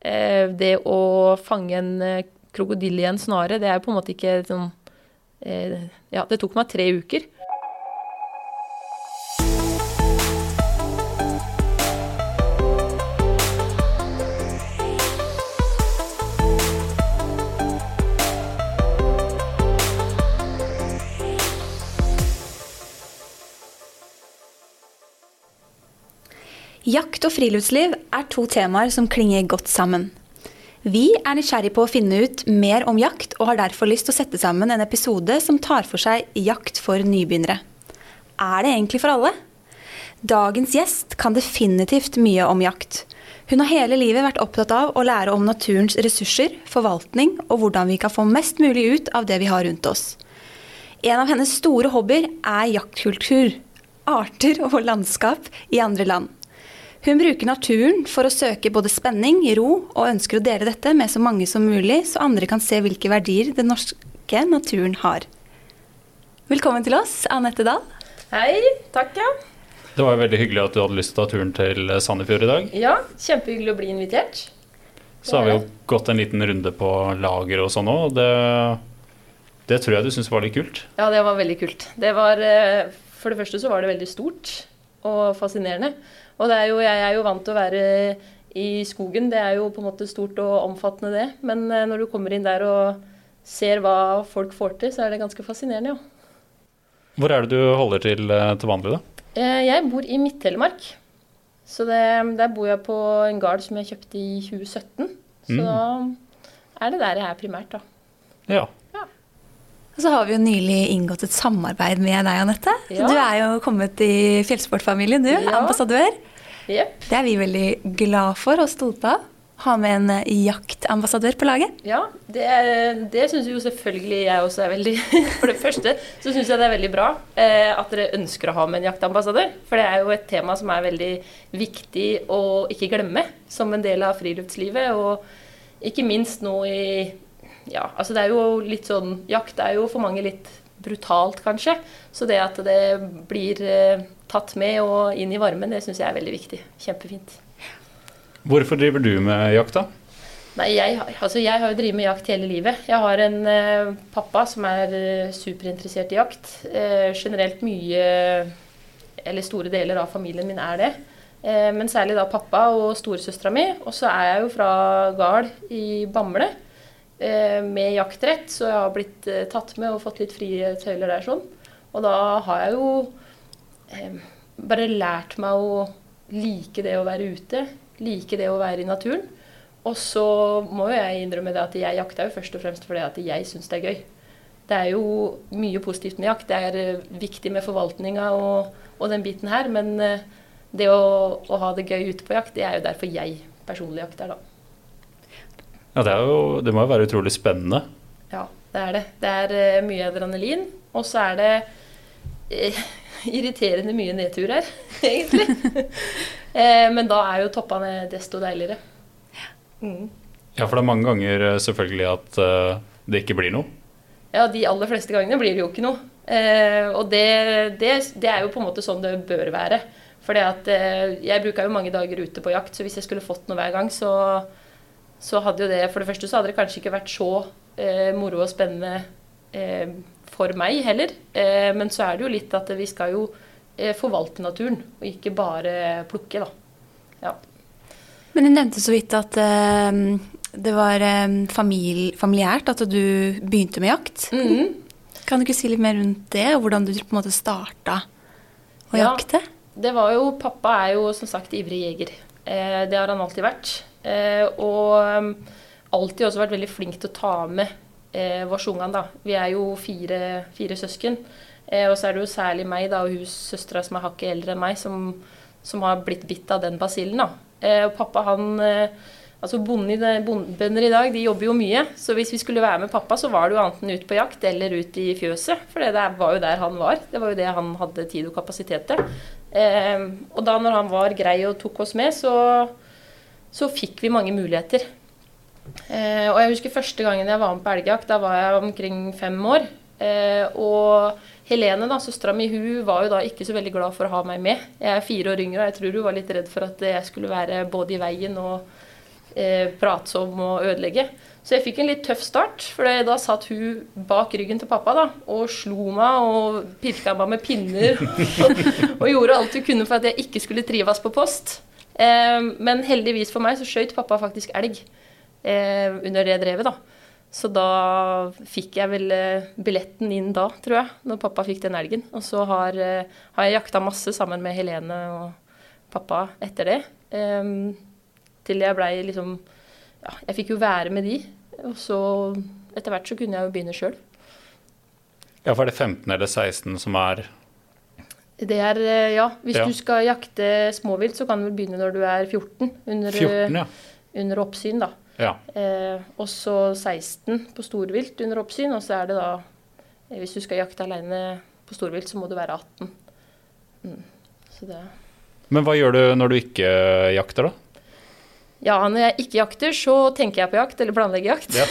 Eh, det å fange en eh, krokodille i en snare, det er på en måte ikke sånn eh, Ja, det tok meg tre uker. Jakt og friluftsliv er to temaer som klinger godt sammen. Vi er nysgjerrig på å finne ut mer om jakt, og har derfor lyst til å sette sammen en episode som tar for seg jakt for nybegynnere. Er det egentlig for alle? Dagens gjest kan definitivt mye om jakt. Hun har hele livet vært opptatt av å lære om naturens ressurser, forvaltning og hvordan vi kan få mest mulig ut av det vi har rundt oss. En av hennes store hobbyer er jaktkultur, arter og landskap i andre land. Hun bruker naturen for å søke både spenning, ro, og ønsker å dele dette med så mange som mulig, så andre kan se hvilke verdier den norske naturen har. Velkommen til oss, Anette Dahl. Hei. Takk, ja. Det var veldig hyggelig at du hadde lyst til å ta turen til Sandefjord i dag. Ja, Kjempehyggelig å bli invitert. Så har vi jo gått en liten runde på lager og sånn òg. Det, det tror jeg du syns var litt kult. Ja, det var veldig kult. Det var, eh, for det første så var det veldig stort og fascinerende. Og er jo, jeg er jo vant til å være i skogen. Det er jo på en måte stort og omfattende, det. Men eh, når du kommer inn der og ser hva folk får til, så er det ganske fascinerende, ja. Hvor er det du holder til eh, til vanlig, da? Eh, jeg bor i Midt-Telemark. Så det, der bor jeg på en gard som jeg kjøpte i 2017. Så mm. da er det der jeg er primært, da. Ja. Og så har vi jo nylig inngått et samarbeid med deg, Anette. Ja. Du er jo kommet i fjellsportfamilien, du. Ja. Ambassadør. Yep. Det er vi veldig glad for og stolte av. Ha med en eh, jaktambassadør på laget. Ja, det, det syns jo selvfølgelig jeg også er veldig For det første så syns jeg det er veldig bra eh, at dere ønsker å ha med en jaktambassadør. For det er jo et tema som er veldig viktig å ikke glemme som en del av friluftslivet. Og ikke minst nå i Ja, altså det er jo litt sånn Jakt er jo for mange litt brutalt, kanskje. Så det at det blir eh, tatt med og inn i varmen, det syns jeg er veldig viktig. Kjempefint. Hvorfor driver du med jakt, da? Nei, jeg, altså jeg har jo drevet med jakt hele livet. Jeg har en eh, pappa som er eh, superinteressert i jakt. Eh, generelt mye, eller store deler av familien min er det. Eh, men særlig da pappa og storesøstera mi. Og så er jeg jo fra gard i Bamble. Eh, med jaktrett, så jeg har blitt eh, tatt med og fått litt frie tøyler der sånn. Og da har jeg jo eh, bare lært meg å like det å være ute. Like det å være i naturen. Og så må jo jeg innrømme det at jeg jakter jo først og fremst fordi at jeg syns det er gøy. Det er jo mye positivt med jakt. Det er viktig med forvaltninga og, og, den biten her. Men det å, å ha det gøy ute på jakt, det er jo derfor jeg personlig jakter, da. Ja, det, jo, det, må jo være utrolig spennende. Ja, det er det. Det er uh, mye adrenalin. Og så er det eh, irriterende mye nedturer, egentlig. eh, men da er jo toppene desto deiligere. Mm. Ja, for det er mange ganger selvfølgelig at det ikke blir noe. Ja, de aller fleste gangene blir det jo ikke noe. og det, det, det, er jo på en måte sånn det bør være. For jeg bruker jo mange dager ute på jakt, så hvis jeg skulle fått noe hver gang, så så hadde jo det For det første så hadde det kanskje ikke vært så eh, moro og spennende eh, for meg heller. Eh, men så er det jo litt at vi skal jo eh, forvalte naturen, og ikke bare plukke, da. Ja. Men du nevnte så vidt at eh, det var eh, famili familiært at du begynte med jakt. Mm -hmm. Kan du ikke si litt mer rundt det, og hvordan du på en måte starta å ja, jakte? Det var jo, Pappa er jo som sagt ivrig jeger. det har han alltid vært. Eh, og um, alltid også vært veldig flink til å ta med eh, Varsjungan, da. Vi er jo fire, fire søsken. Eh, og så er det jo særlig meg da, og hun søstera som er hakket eldre enn meg, som, som, har blitt bitt av den basillen. da. Eh, og pappa han eh, Altså Bønder i dag de jobber jo mye, så hvis vi skulle være med pappa, så var det jo enten ut på jakt eller ut i fjøset. For det var jo der han var. Det var jo det han hadde tid og kapasitet til. Eh, og da når han var grei og tok oss med, så så fikk vi mange muligheter. Eh, og jeg husker første gangen jeg var med på elgjakt. Da var jeg omkring fem år. Eh, og Helene, da, søstera mi, hun var jo da ikke så veldig glad for å ha meg med. Jeg er fire år yngre, og jeg tror hun var litt redd for at jeg skulle være både i veien og eh, pratsom og ødelegge. Så jeg fikk en litt tøff start, for da satt hun bak ryggen til pappa da, og slo meg og pirka meg med pinner. Og, og gjorde alt hun kunne for at jeg ikke skulle trives på post. Eh, men heldigvis for meg så skøyt pappa faktisk elg eh, under det drevet, da. Så da fikk jeg vel eh, billetten inn da, tror jeg, når pappa fikk den elgen. Og så har, har jeg jakta masse sammen med Helene og pappa etter det. Til jeg blei liksom Ja, jeg fikk jo være med de. Og så etter hvert så kunne jeg jo begynne sjøl. Ja, for er det 15 eller 16 som er Det er, eh, ja, Hvis Ja. du skal jakte småvilt, så kan du begynne når du er 14. Under, 14, ja. under oppsyn, da. ja. Eh, og så 16 på storvilt under oppsyn, og så er det da eh, Hvis du skal jakte alene på storvilt, så må du være 18. Mm. Så det Men hva gjør du når du ikke jakter, da? Ja, når jeg ikke jakter, så tenker jeg på jakt, eller planlegger jakt. Ja.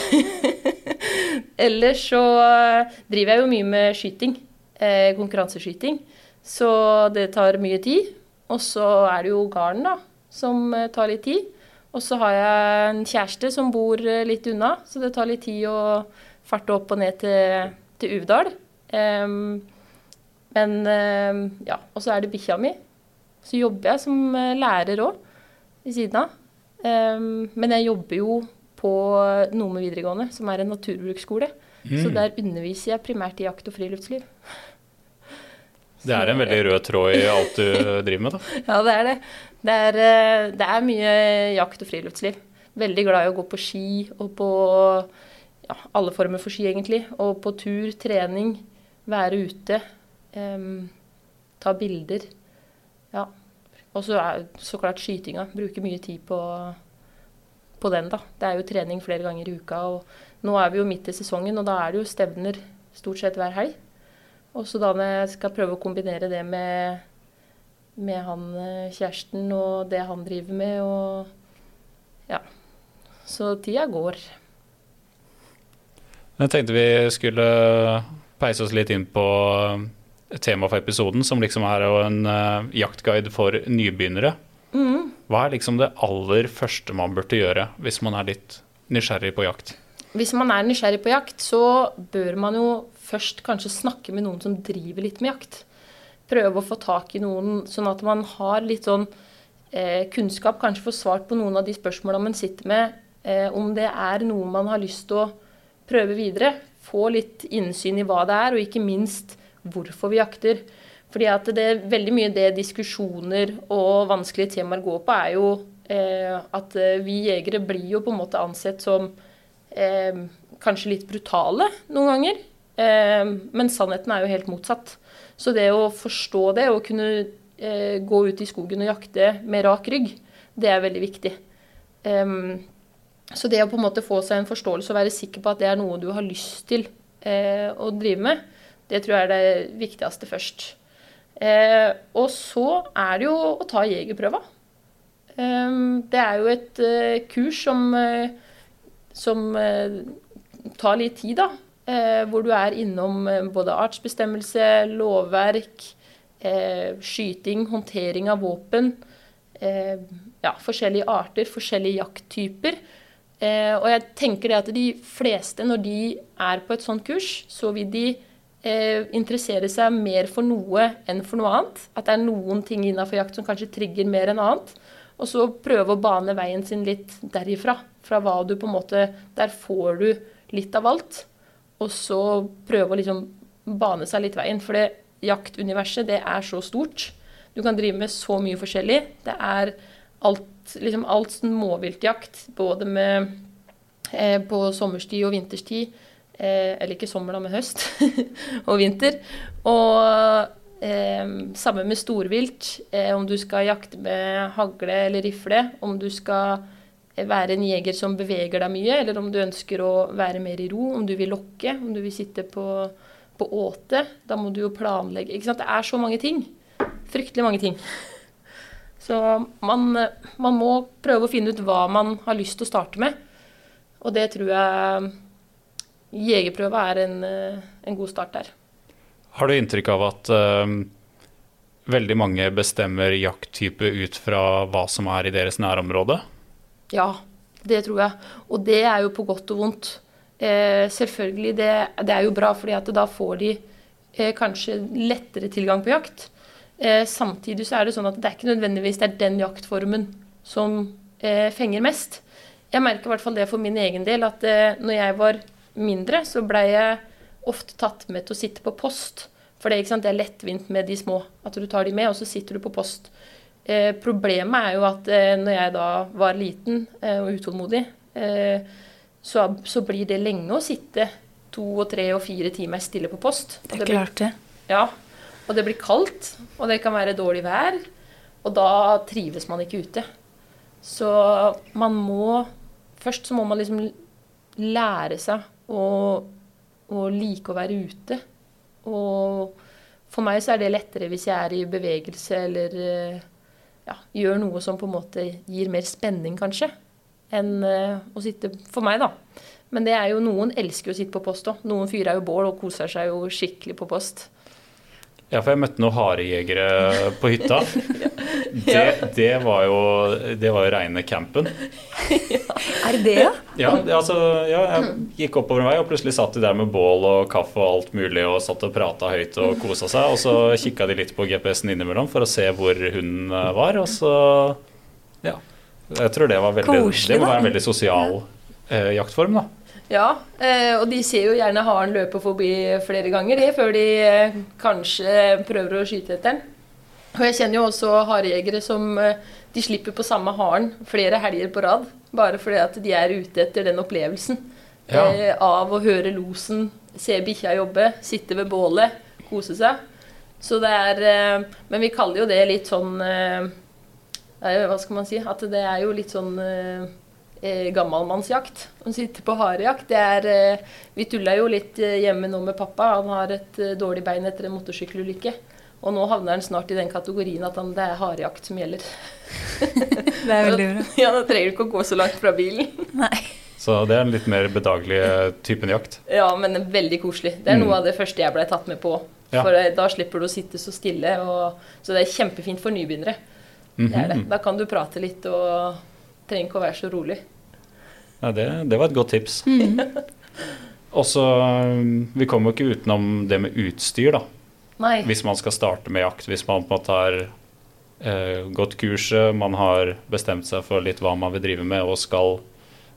Ellers så eh, driver jeg jo mye med skyting. Eh, konkurranseskyting. Så det tar mye tid. Og så er det jo garn, da, som eh, tar litt tid. Og så har jeg en kjæreste som bor eh, litt unna, så det tar litt tid å farte opp og ned til, til Uvdal. Um, men um, ja, og så er det bikkja mi. Så jobber jeg som lærer òg, ved siden av. Um, men jeg jobber jo på Nome videregående, som er en naturbruksskole. Så Mm. der underviser jeg primært i jakt og friluftsliv. Det er en veldig rød tråd i alt du driver med, da. Ja, det er det. Det er, eh, det er mye jakt og friluftsliv. Veldig glad i å gå på ski og på ja, alle former for ski, egentlig. Og på tur, trening, være ute. Um, ta bilder. Ja. Og så er så klart skytinga. Bruker mye tid på, på den, da. Det er jo trening flere ganger i uka. Og nå er vi jo midt i sesongen, og da er det jo stevner stort sett hver helg. Og så da når jeg skal prøve å kombinere det med med han eh, kjæresten og det han driver med, og ja. Så tida går. Jeg tenkte vi skulle peise oss litt inn på temaet for episoden, som liksom er jo en eh, jaktguide for nybegynnere. Hva er liksom det aller første man burde gjøre hvis man er litt nysgjerrig på jakt? Hvis man er nysgjerrig på jakt, så bør man jo først kanskje snakke med noen som driver litt med jakt. Prøve å få tak i noen, sånn at man har litt sånn eh, kunnskap, kanskje få svart på noen av de spørsmåla man sitter med, eh, om det er noe man har lyst til å prøve videre. Få litt innsyn i hva det er, og ikke minst hvorfor vi jakter. Fordi at det er veldig mye det diskusjoner og vanskelige temaer går på, er jo eh, at eh, vi jegere blir jo på en måte ansett som eh, kanskje litt brutale noen ganger. Eh, men sannheten er jo helt motsatt. Så det å forstå det og kunne eh, gå ut i skogen og jakte med rak rygg, det er veldig viktig. Em, så det å på en måte få seg en forståelse og være sikker på at det er noe du har lyst til eh, å drive med, det tror jeg er det viktigste først. Eh, og så er det jo å ta jegerprøva. Em, det er jo et eh, kurs som, som eh, tar litt tid, da. Eh, hvor du er innom eh, både artsbestemmelse, lovverk, skyting, håndtering av våpen. Ja, forskjellige arter, forskjellige jakttyper. Og jeg tenker det at de fleste, når de er på et sånt kurs, så vil de interessere seg mer for noe enn for noe annet. At det er noen ting innenfor jakt som kanskje trigger mer enn annet. Og så prøve å bane veien sin litt derifra. Fra hva du på en måte Der får du litt av alt. Og så prøve å liksom bane seg litt veien. For det jaktuniverset, det er så stort. Du kan drive med så mye forskjellig. Det er alt, liksom alt småviltjakt, både med eh, på sommerstid og vinterstid. Eh, eller ikke sommer, da, men høst og vinter. Og eh, samme med storvilt. Eh, om du skal jakte med hagle eller rifle. Om du skal være en jeger som beveger deg mye, eller om du ønsker å være mer i ro. Om du vil lokke, om du vil sitte på, på åte. Da må du jo planlegge. Ikke sant? Det er så mange ting. Fryktelig mange ting. Så man, man må prøve å finne ut hva man har lyst til å starte med. Og det tror jeg jegerprøva er en, en god start der. Har du inntrykk av at uh, veldig mange bestemmer jakttype ut fra hva som er i deres nærområde? Ja, Det tror jeg. Og det er jo på godt og vondt. Eh, selvfølgelig, det, det, er jo bra, fordi at da får de eh, kanskje lettere tilgang på jakt. Eh, samtidig så er det sånn at det er ikke nødvendigvis det er den jaktformen som eh, fenger mest. Jeg merker i hvert fall det for min egen del, at eh, når jeg var mindre, så blei jeg ofte tatt med til å sitte på post. For det, det, er lettvint med de små. At du tar de med, og så sitter du på post. Eh, problemet er jo at eh, når jeg da var liten eh, og utålmodig, eh, så, så, blir det lenge å sitte to og tre og fire timer stille på post. Det er klart det. Ja. Og det blir kaldt, og det kan være dårlig vær. Og da trives man ikke ute. Så man må Først så må man liksom lære seg å, å like å være ute. Og for meg så er det lettere hvis jeg er i bevegelse eller eh, ja, gjør noe som på en måte gir mer spenning, kanskje, enn uh, å sitte For meg, da. Men det er jo noen elsker å sitte på post òg. Noen fyrer jo bål og koser seg jo skikkelig på post. Ja, for jeg møtte noen harejegere på hytta. det, det, var jo, det var jo reine campen. Er det ja? Ja, altså, ja, jeg gikk oppover en vei, og plutselig satt de der med bål og kaffe og alt mulig og satt og prata høyt og kosa seg. Og så kikka de litt på GPS-en innimellom for å se hvor hun eh, var, og så Ja. Jeg tror det var veldig Koselig, Det må være en veldig sosial eh, jaktform, da. Ja, eh, og de ser jo gjerne haren løpe forbi flere ganger det, før de eh, kanskje prøver å skyte etter den. Og jeg kjenner jo også harejegere som eh, de slipper på samme haren flere helger på rad. Bare fordi at de er ute etter den opplevelsen ja. av å høre losen, se bikkja jobbe, sitte ved bålet, kose seg. Så det er Men vi kaller jo det litt sånn Hva skal man si? At det er jo litt sånn eh, gammalmannsjakt. Å sitte på harejakt. Det er eh, Vi tulla jo litt eh, hjemme nå med pappa. Han har et eh, dårlig bein etter en motorsykkelulykke. Og nå havner han snart i den kategorien at han, det er harejakt som gjelder. det er veldig bra. Ja, Da trenger du ikke å gå så langt fra bilen. Nei. Så det er en litt mer bedagelig typen jakt? Ja, men veldig koselig. Det er noe mm. av det første jeg blei tatt med på. Ja. For da slipper du å sitte så stille. Og, så det er kjempefint for nybegynnere. Mm -hmm. det er det. Da kan du prate litt og trenger ikke å være så rolig. Ja, det, det var et godt tips. Mm. Også, Vi kommer jo ikke utenom det med utstyr, da. Nei. Hvis man skal starte med jakt. Hvis man på en måte har eh, gått kurset, man har bestemt seg for litt hva man vil drive med og skal,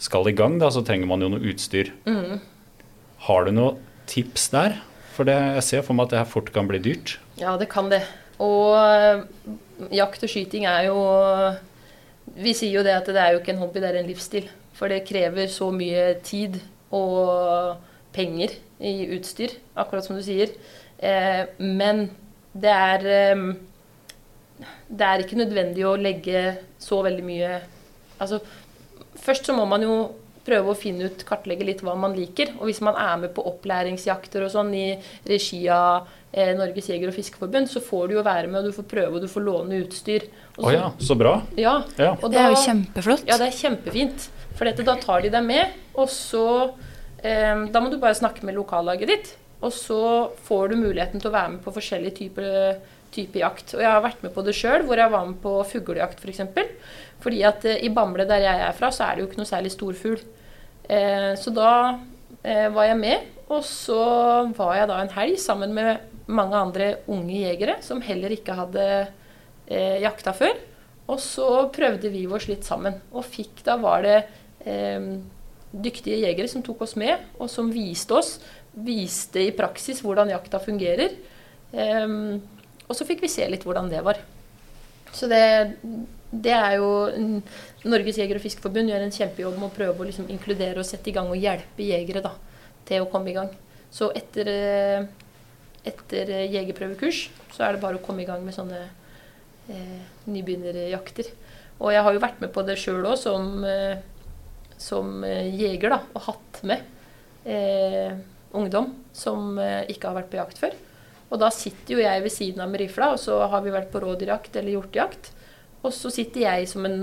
skal i gang, da, så trenger man jo noe utstyr. Mm. Har du noen tips der? For det, jeg ser for meg at det her fort kan bli dyrt. Ja, det kan det. Og eh, jakt og skyting er jo Vi sier jo det at det er jo ikke en hobby, det er en livsstil. For det krever så mye tid og penger i utstyr, akkurat som du sier. Eh, men det er eh, Det er ikke nødvendig å legge så veldig mye Altså, først så må man jo prøve å finne ut, kartlegge litt hva man liker. Og hvis man er med på opplæringsjakter og sånn i regi av eh, Norges jeger- og fiskeforbund, så får du jo være med, og du får prøve, og du får låne utstyr. Å oh ja, så bra. Ja, ja. det er jo kjempeflott. Ja, det er kjempefint. For dette, da tar de deg med, og så eh, Da må du bare snakke med lokallaget ditt. Og så får du muligheten til å være med på forskjellige typer, type jakt. Og jeg har vært med på det sjøl, hvor jeg var med på fuglejakt f.eks. For eksempel. Fordi at eh, i Bamble, der jeg er fra, så er det jo ikke noe særlig storfugl. Eh, så da eh, var jeg med, og så var jeg da en helg sammen med mange andre unge jegere som heller ikke hadde eh, jakta før. Og så prøvde vi oss litt sammen, og fikk da var det dyktige jegere som tok oss med, og som viste oss, viste i praksis hvordan jakta fungerer. Um, og så fikk vi se litt hvordan det var. Så det, det er jo Norges jeger- og fiskeforbund gjør en kjempejobb med å prøve å liksom inkludere og sette i gang og hjelpe jegere da, til å komme i gang. Så etter, eh, etter jegerprøvekurs så er det bare å komme i gang med sånne eh, nybegynnerjakter. Og jeg har jo vært med på det sjøl òg, som, eh, som eh, jeger, da, og hatt med eh, ungdom som eh, ikke har vært på jakt før. Og da sitter jo jeg ved siden av med rifla, og så har vi vært på rådyrjakt eller hjortejakt. Og så sitter jeg som en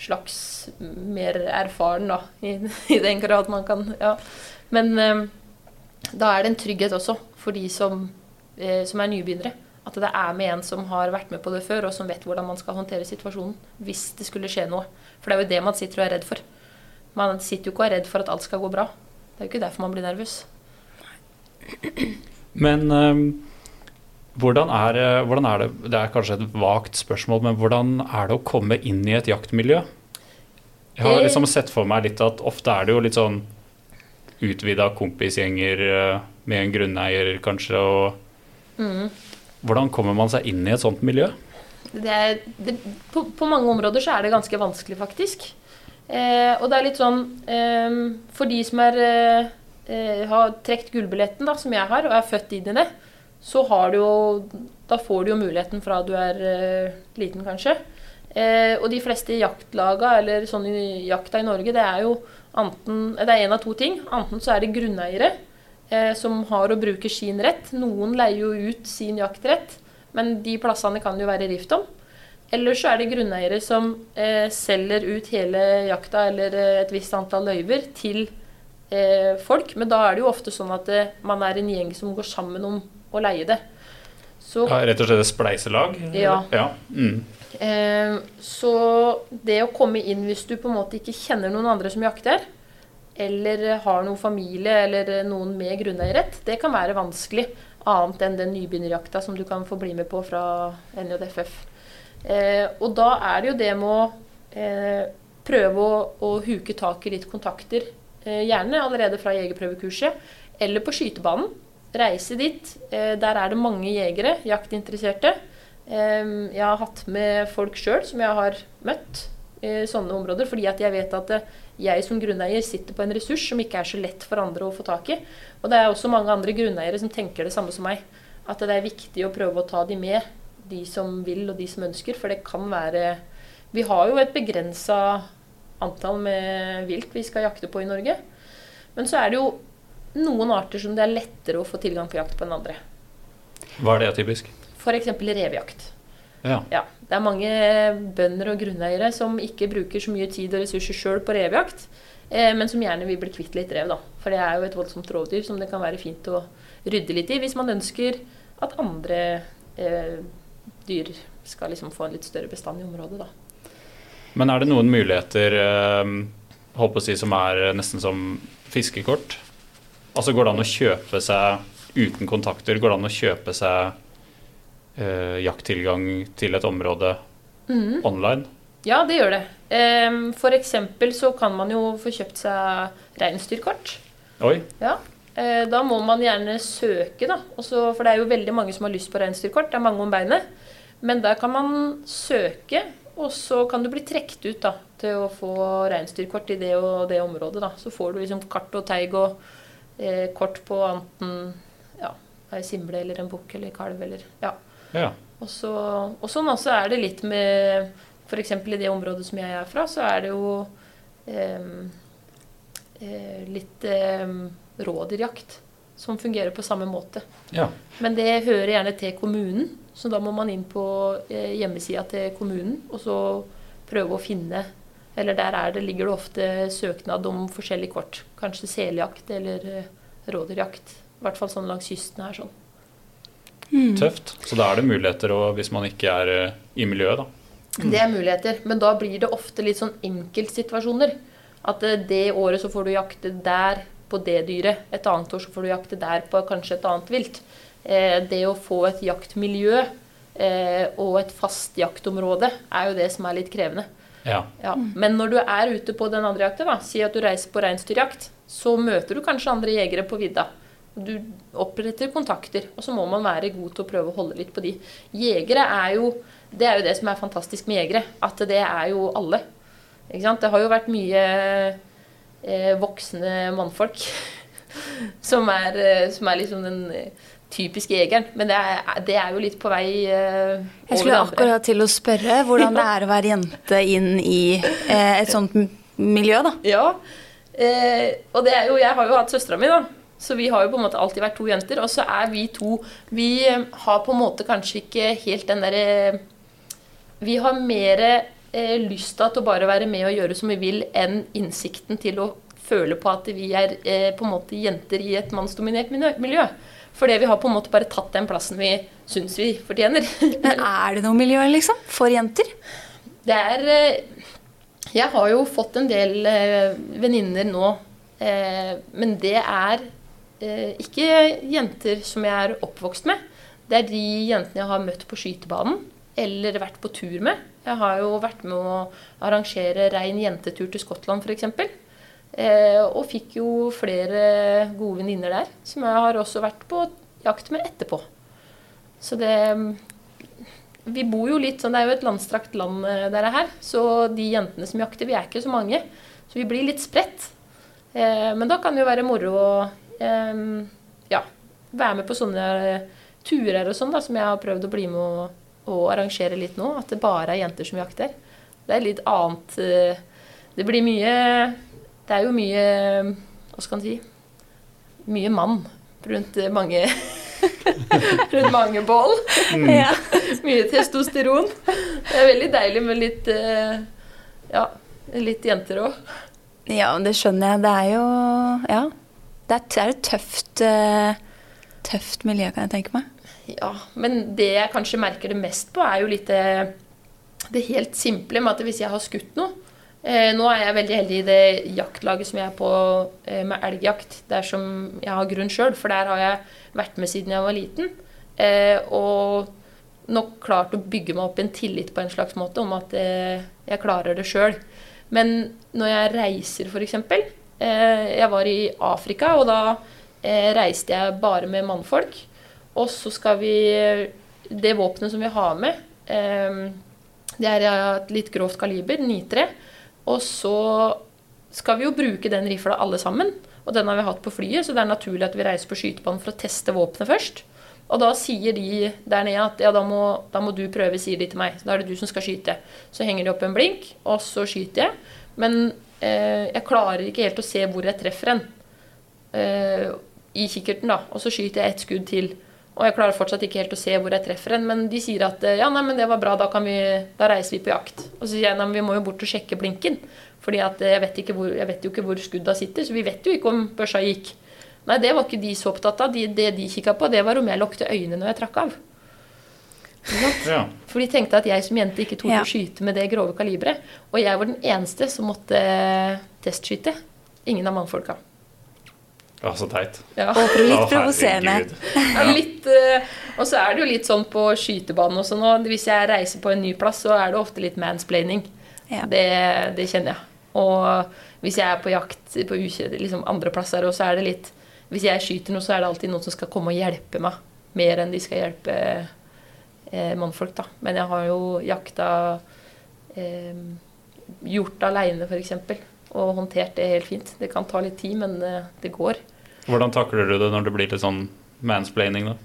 slags mer erfaren, da, i, i den grad man kan Ja. Men eh, da er det en trygghet også for de som, eh, som er nybegynnere. At det er med en som har vært med på det før, og som vet hvordan man skal håndtere situasjonen hvis det skulle skje noe. For det er jo det man sitter og er redd for. Man sitter jo ikke og er redd for at alt skal gå bra. Det er jo ikke derfor man blir nervøs. Men um, hvordan, er, eh, hvordan er det Det er kanskje et vagt spørsmål, men hvordan er det å komme inn i et jaktmiljø? Jeg har Eh. liksom sett for meg litt at ofte er det jo litt sånn utvida kompisgjenger eh, med en grunneier, kanskje, og Mm. Hvordan kommer man seg inn i et sånt miljø? Det det, på, på mange områder så er det ganske vanskelig, faktisk. Eh, og det er litt sånn eh, For de som er, eh, eh, har trukket gullbilletten, da, som jeg har, og er født inn i det, så har du jo Da får du jo muligheten fra du er eh, liten, kanskje. Eh, og de fleste jaktlaga, eller sånn i jakta i Norge, det er jo enten Det er én av to ting. Enten så er det grunneiere eh, som har å bruke sin rett. Noen leier jo ut sin jaktrett, men de plassene kan jo være rift om. Eller så er det grunneiere som eh, selger ut hele jakta eller eh, et visst antall løyver til eh, folk. Men da er det jo ofte sånn at eh, man er en gjeng som går sammen om å leie det. Så Ja, rett og slett et spleiselag? Ja. ja. Mm. Eh, så det å komme inn hvis du på en måte ikke kjenner noen andre som jakter, eller har noen familie eller noen med grunneierrett, det kan være vanskelig. Annet enn den nybegynnerjakta som du kan få bli med på fra NJFF. Eh, og da er det jo det med å eh, prøve å, å huke tak i litt kontakter. Eh, gjerne allerede fra jegerprøvekurset, eller på skytebanen. Reise dit. Eh, der er det mange jegere, jaktinteresserte. Jeg har hatt med folk sjøl som jeg har møtt i sånne områder, fordi at jeg vet at eh, jeg som grunneier sitter på en ressurs som ikke er så lett for andre å få tak i. Og det er også mange andre grunneiere som tenker det samme som meg. At det er viktig å prøve å ta de med, de som vil og de som ønsker. For det kan være Vi har jo et begrensa antall med vilt vi skal jakte på i Norge. Men så er det jo noen arter som det er lettere å få tilgang på jakt på enn andre. Hva er det typisk? F.eks. revejakt. Ja. Ja, det er mange bønder og grunneiere som ikke bruker så mye tid og ressurser sjøl på revejakt, eh, men som gjerne vil bli kvitt litt rev. da. For det er jo et voldsomt rovdyr som det kan være fint å rydde litt i hvis man ønsker at andre eh, dyr skal liksom få en litt større bestand i området. da. Men er det noen muligheter eh, holdt å si, som er nesten som fiskekort? Altså Går det an å kjøpe seg uten kontakter? Går det an å kjøpe seg eh, jakttilgang til et område mm. online? Ja, det gjør det. For eksempel så kan man jo få kjøpt seg reinsdyrkort. Oi. Ja. Eh, Da må man gjerne søke, da. Også, for det er jo veldig mange som har lyst på reinsdyrkort. Det er mange om beinet. Men der kan man søke, og så kan du bli trukket ut da, til å få reinsdyrkort i det og det området. Da. Så får du liksom kart og teig og eh, kort på enten ja, ei simle eller en bukk eller kalv eller ja. Ja. Og, så, og sånn også er det litt med F.eks. i det området som jeg er fra, så er det jo eh, litt eh, rådyrjakt som fungerer på samme måte. ja. Men det hører gjerne til kommunen, så da må man inn på eh, hjemmesida til kommunen og så prøve å finne Eller der er det, ligger det ofte søknad om forskjellige kort. Kanskje seljakt eller eh, rådyrjakt. I hvert fall sånn langs kysten her. sånn. Tøft. Så da er det muligheter å- hvis man ikke er eh, i miljøet, da. Det er muligheter, men da blir det ofte litt sånn enkeltsituasjoner. At det året så får du jakte der på det dyret, et annet år så får du jakte der på kanskje et annet vilt. Eh, det å få et jaktmiljø eh, og et fast jaktområde er jo det som er litt krevende. Ja. Ja. Men når du er ute på den andre jakta, da, si at du reiser på reinsdyrjakt, så møter du kanskje andre jegere på vidda. Du oppretter kontakter, og så må man være god til å prøve å holde litt på de. Jegere er jo Det er jo det som er fantastisk med jegere, at det er jo alle. Ikke sant? Det har jo vært mye eh, voksne mannfolk som er, eh, som er liksom den typiske jegeren. Men det er, det er jo litt på vei eh, Jeg skulle akkurat til å spørre hvordan det er å være jente inn i uh, et sånt miljø, da. Ja. Uh, og det er jo, jeg har jo hatt søstera mi, da. Så vi har jo på en måte alltid vært to jenter. Og så er vi to Vi har på en måte kanskje ikke helt den derre Vi har mer eh, lyst til å bare være med og gjøre som vi vil, enn innsikten til å føle på at vi er eh, på en måte jenter i et mannsdominert miljø. Fordi vi har på en måte bare tatt den plassen vi syns vi fortjener. Men er det noe miljø, liksom? For jenter? Det er eh, Jeg har jo fått en del eh, venninner nå, eh, men det er ikke jenter som jeg er oppvokst med. Det er de jentene jeg har møtt på skytebanen eller vært på tur med. Jeg har jo vært med å arrangere rein jentetur til Skottland f.eks. Eh, og fikk jo flere gode venninner der, som jeg har også vært på jakt med etterpå. Så det Vi bor jo litt sånn, det er jo et landstrakt land eh, der her, så de jentene som jakter, vi er ikke så mange. Så vi blir litt spredt. Eh, men da kan det jo være moro å ja, være med på sånne turer og sånn, da, som jeg har prøvd å bli med og, arrangere litt nå. At det bare er jenter som jakter. Det er litt annet Det blir mye Det er jo mye Hva skal en si Mye mann rundt mange rundt mange bål. Ja. Mye testosteron. Det er veldig deilig med litt eh, ja, litt jenter òg. ja, det skjønner jeg. Det er jo Ja. Det er, det et tøft, eh, tøft miljø, kan jeg tenke meg. Ja, men det jeg kanskje merker det mest på, er jo litt det, det helt simple med at hvis jeg har skutt noe eh, Nå er jeg veldig heldig i det jaktlaget som jeg er på eh, med elgjakt, der som jeg har grunn sjøl, for der har jeg vært med siden jeg var liten. Eh, og nok klart å bygge meg opp en tillit på en slags måte om at eh, jeg klarer det sjøl. Men når jeg reiser, f.eks. Eh, jeg var i Afrika, og da eh, reiste jeg bare med mannfolk. Og så skal vi Det våpenet som vi har med, eh, det er et litt grovt kaliber, 9-3. Og så skal vi jo bruke den rifla alle sammen. Og den har vi hatt på flyet, så det er naturlig at vi reiser på skytebanen for å teste våpenet først. Og da sier de der nede at ja, da må, da må du prøve, sier de til meg. Da er det du som skal skyte. Så henger de opp en blink, og så skyter jeg. Men eh, jeg klarer ikke helt å se hvor jeg treffer en. Eh, I kikkerten, da. Og så skyter jeg ett skudd til. Og jeg klarer fortsatt ikke helt å se hvor jeg treffer en, men de sier at eh, ja, nei, men det var bra, da, kan vi, da reiser vi på jakt. Og så sier jeg nei, men vi må jo bort og sjekke blinken. Fordi eh, jeg vet, jeg vet jo ikke hvor skudda sitter, så vi vet jo ikke om børsa gikk. Nei, det var ikke de så opptatt av. De, det de kikka på, det var om jeg lukte øynene når jeg trakk av. Ja. For de tenkte at jeg som jente ikke torde Ja. å skyte med det grove kaliberet. Og jeg var den eneste som måtte testskyte. Ingen av mannfolka. Ja, så teit. Ja. Og litt provoserende. Ja, eh, og så er det jo litt sånn på skytebanen også nå. Hvis jeg reiser på en ny plass, så er det ofte litt mansplaining. Ja. Det, det kjenner jeg. Og hvis jeg er på jakt på liksom andre plasser, og så er det litt Hvis jeg skyter noe, så er det alltid noen som skal komme og hjelpe meg. Mer enn de skal hjelpe eh, mannfolk, da. Men jeg har jo jakta eh, hjort aleine, f.eks. Og håndtert det helt fint. Det kan ta litt tid, men eh, det går. Hvordan takler du det når det blir litt sånn mansplaining, da?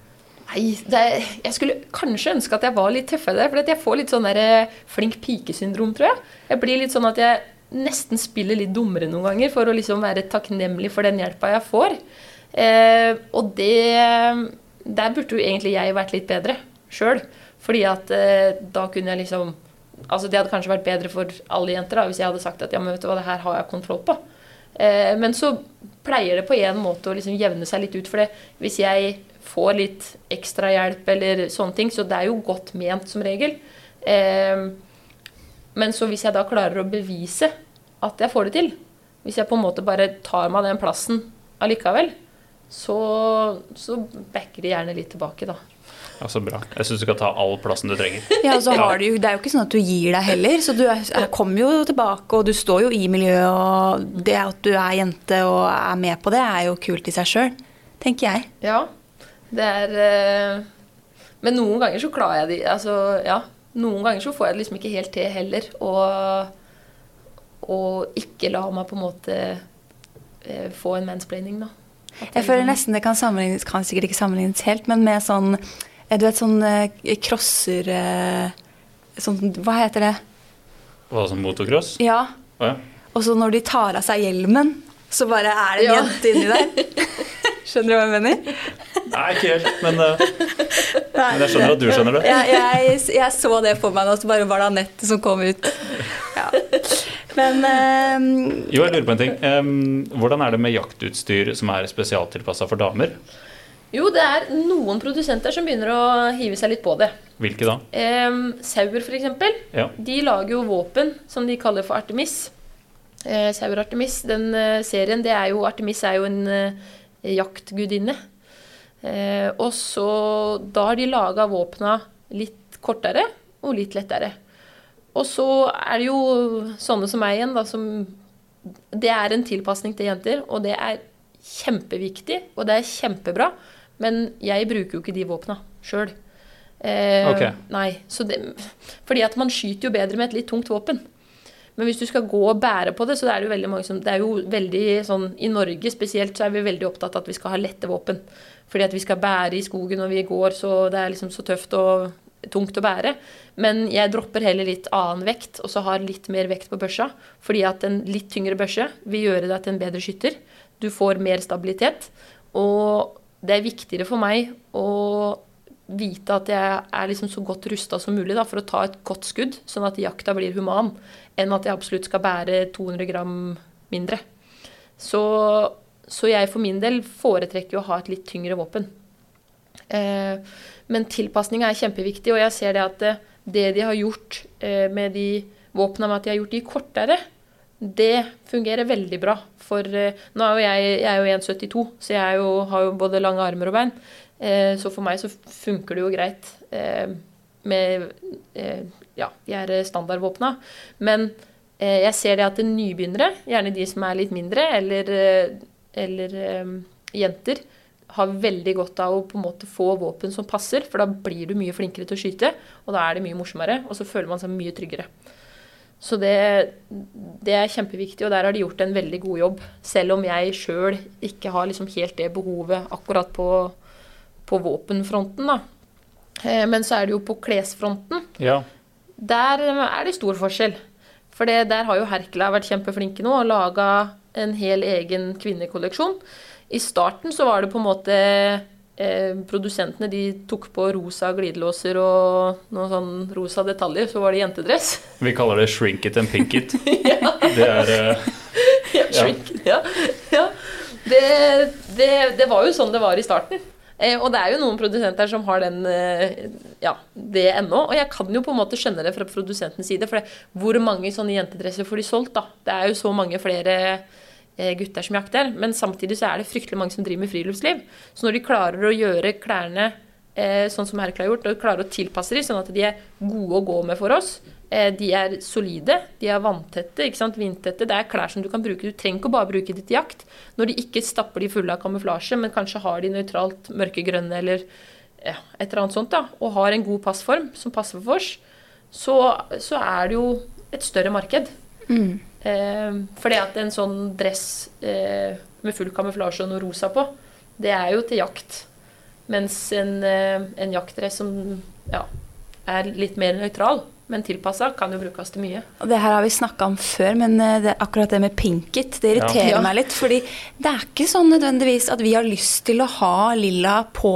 Nei, det, jeg skulle kanskje ønske at jeg var litt tøffere der. For jeg får litt sånn der eh, flink pike-syndrom, tror jeg. Jeg blir litt sånn at jeg nesten spiller litt dummere noen ganger for å liksom være takknemlig for den hjelpa jeg får. Eh, og det Der burde jo egentlig jeg vært litt bedre sjøl. Fordi at eh, da kunne jeg liksom Altså Det hadde kanskje vært bedre for alle jenter da, hvis jeg hadde sagt at ja, men vet du hva, det her har jeg kontroll på. Eh, men så pleier det på en måte å liksom jevne seg litt ut. For det, hvis jeg får litt ekstra hjelp eller sånne ting, så det er jo godt ment som regel. Eh, men så hvis jeg da klarer å bevise at jeg får det til, hvis jeg på en måte bare tar meg den plassen allikevel, så, så backer de gjerne litt tilbake, da. Ja, Så bra. Jeg syns du skal ta all plassen du trenger. Ja, og så har du, Det er jo ikke sånn at du gir deg heller, så du er, er, kommer jo tilbake, og du står jo i miljøet, og det at du er jente og er med på det, er jo kult i seg sjøl, tenker jeg. Ja, det er eh, Men noen ganger så klarer jeg det. Altså, ja. Noen ganger så får jeg det liksom ikke helt til heller. Og, og ikke la meg på en måte eh, få en mansplaining, da. At Jeg føler liksom- nesten det kan sammenlignes, kan sikkert ikke sammenlignes helt, men med sånn Du vet sånn eh, crosser eh, Sånn, hva heter det? Hva som motocross? Ja. Oh, ja. Og så når de tar av seg hjelmen, så bare er det en Ja. jente inni der. Skjønner du hva jeg mener? Nei, ikke helt, men, eh, men jeg skjønner at du skjønner det. Jeg, jeg, jeg så det for meg nå, så bare var det Anette som kom ut. Ja. Men eh, Jo, jeg lurer på en ting. Um, hvordan er det med jaktutstyr som er spesialtilpassa for damer? Jo, det er noen produsenter som begynner å hive seg litt på det. Hvilke da? Eh, sauer, f.eks. Ja. De lager jo våpen som de kaller for Artemis. Eh, Sauer Artemis, den eh, serien, det er jo Artemis er jo en eh, jaktgudinne. Eh, og så Da har de laga våpna litt kortere og litt lettere. Og så er det jo sånne som meg igjen, da, som Det er en tilpasning til jenter, og det er kjempeviktig, og det er kjempebra. Men jeg bruker jo ikke de våpna sjøl. Eh, okay. Nei. Så det, fordi at man skyter jo bedre med et litt tungt våpen. Men hvis du skal gå og bære på det, så er det jo veldig mange som Det er jo veldig sånn I Norge spesielt så er vi veldig opptatt av at vi skal ha lette våpen. Fordi at vi skal bære i skogen når vi går, så det er liksom så tøft og tungt å bære. Men jeg dropper heller litt annen vekt, og så har litt mer vekt på børsa. Fordi at en litt tyngre børse vil gjøre deg til en bedre skytter. Du får mer stabilitet. Og det er viktigere for meg å vite at jeg er liksom så godt rusta som mulig da, for å ta et godt skudd, sånn at jakta blir human, enn at jeg absolutt skal bære 200 gram mindre. Så, så jeg for min del foretrekker å ha et litt tyngre våpen. Eh, men tilpasninga er kjempeviktig, og jeg ser det at det, det de har gjort eh, med de våpna med at de har gjort de kortere, det fungerer veldig bra. For eh, nå er jo jeg, jeg er jo 1,72, så jeg jo, har jo både lange armer og bein. Eh, så for meg så funker det jo greit eh, med ja, de er standardvåpna. Men jeg ser det at nybegynnere, gjerne de som er litt mindre, eller, eller jenter, har veldig godt av å på en måte få våpen som passer, for da blir du mye flinkere til å skyte, og da er det mye morsommere, og så føler man seg mye tryggere. Så det, det er kjempeviktig, og der har de gjort en veldig god jobb. Selv om jeg sjøl ikke har liksom helt det behovet akkurat på, på våpenfronten. da. Eh, Men så er det jo på klesfronten. Ja. Der er det stor forskjell. For det, der har jo Herkela vært kjempeflinke nå og laga en hel egen kvinnekolleksjon. I starten så var det på en måte eh, Produsentene de tok på rosa glidelåser og noen sånn rosa detaljer, så var det jentedress. Vi kaller det shrink it and pink it. Det er eh, ja, shrink. ja. ja. Det, det, det var jo sånn det var i starten. Eh, og det er jo noen produsenter som har den, eh, ja, det ennå. Og jeg kan jo på en måte skjønne det fra produsentens side. For det, hvor mange sånne jentedresser får de solgt, da? Det er jo så mange flere gutter som jakter. Men samtidig så er det fryktelig mange som driver med friluftsliv. Så når de klarer å gjøre klærne eh, sånn som Herkel har gjort, og klarer å tilpasse dem sånn at de er gode å gå med for oss, eh, de er solide, de er vanntette, ikke sant, vindtette. Det er klær som du kan bruke. Du trenger ikke bare bruke det til jakt. Når de ikke stapper de fulle av kamuflasje, men kanskje har de nøytralt mørkegrønne eller ja, et eller annet sånt, da, og har en god passform som passer for oss, så, så er det jo et større marked. Eh, fordi at en sånn dress eh, med full kamuflasje og noe rosa på, det er jo til jakt. Mens en, eh, en jaktdress som ja, er litt mer nøytral, men tilpassa, kan jo brukes til mye. Og det her har vi snakka om før, men eh, det, akkurat det med pinket, det irriterer Ja. meg litt. Fordi det er ikke sånn nødvendigvis at vi har lyst til å ha lilla på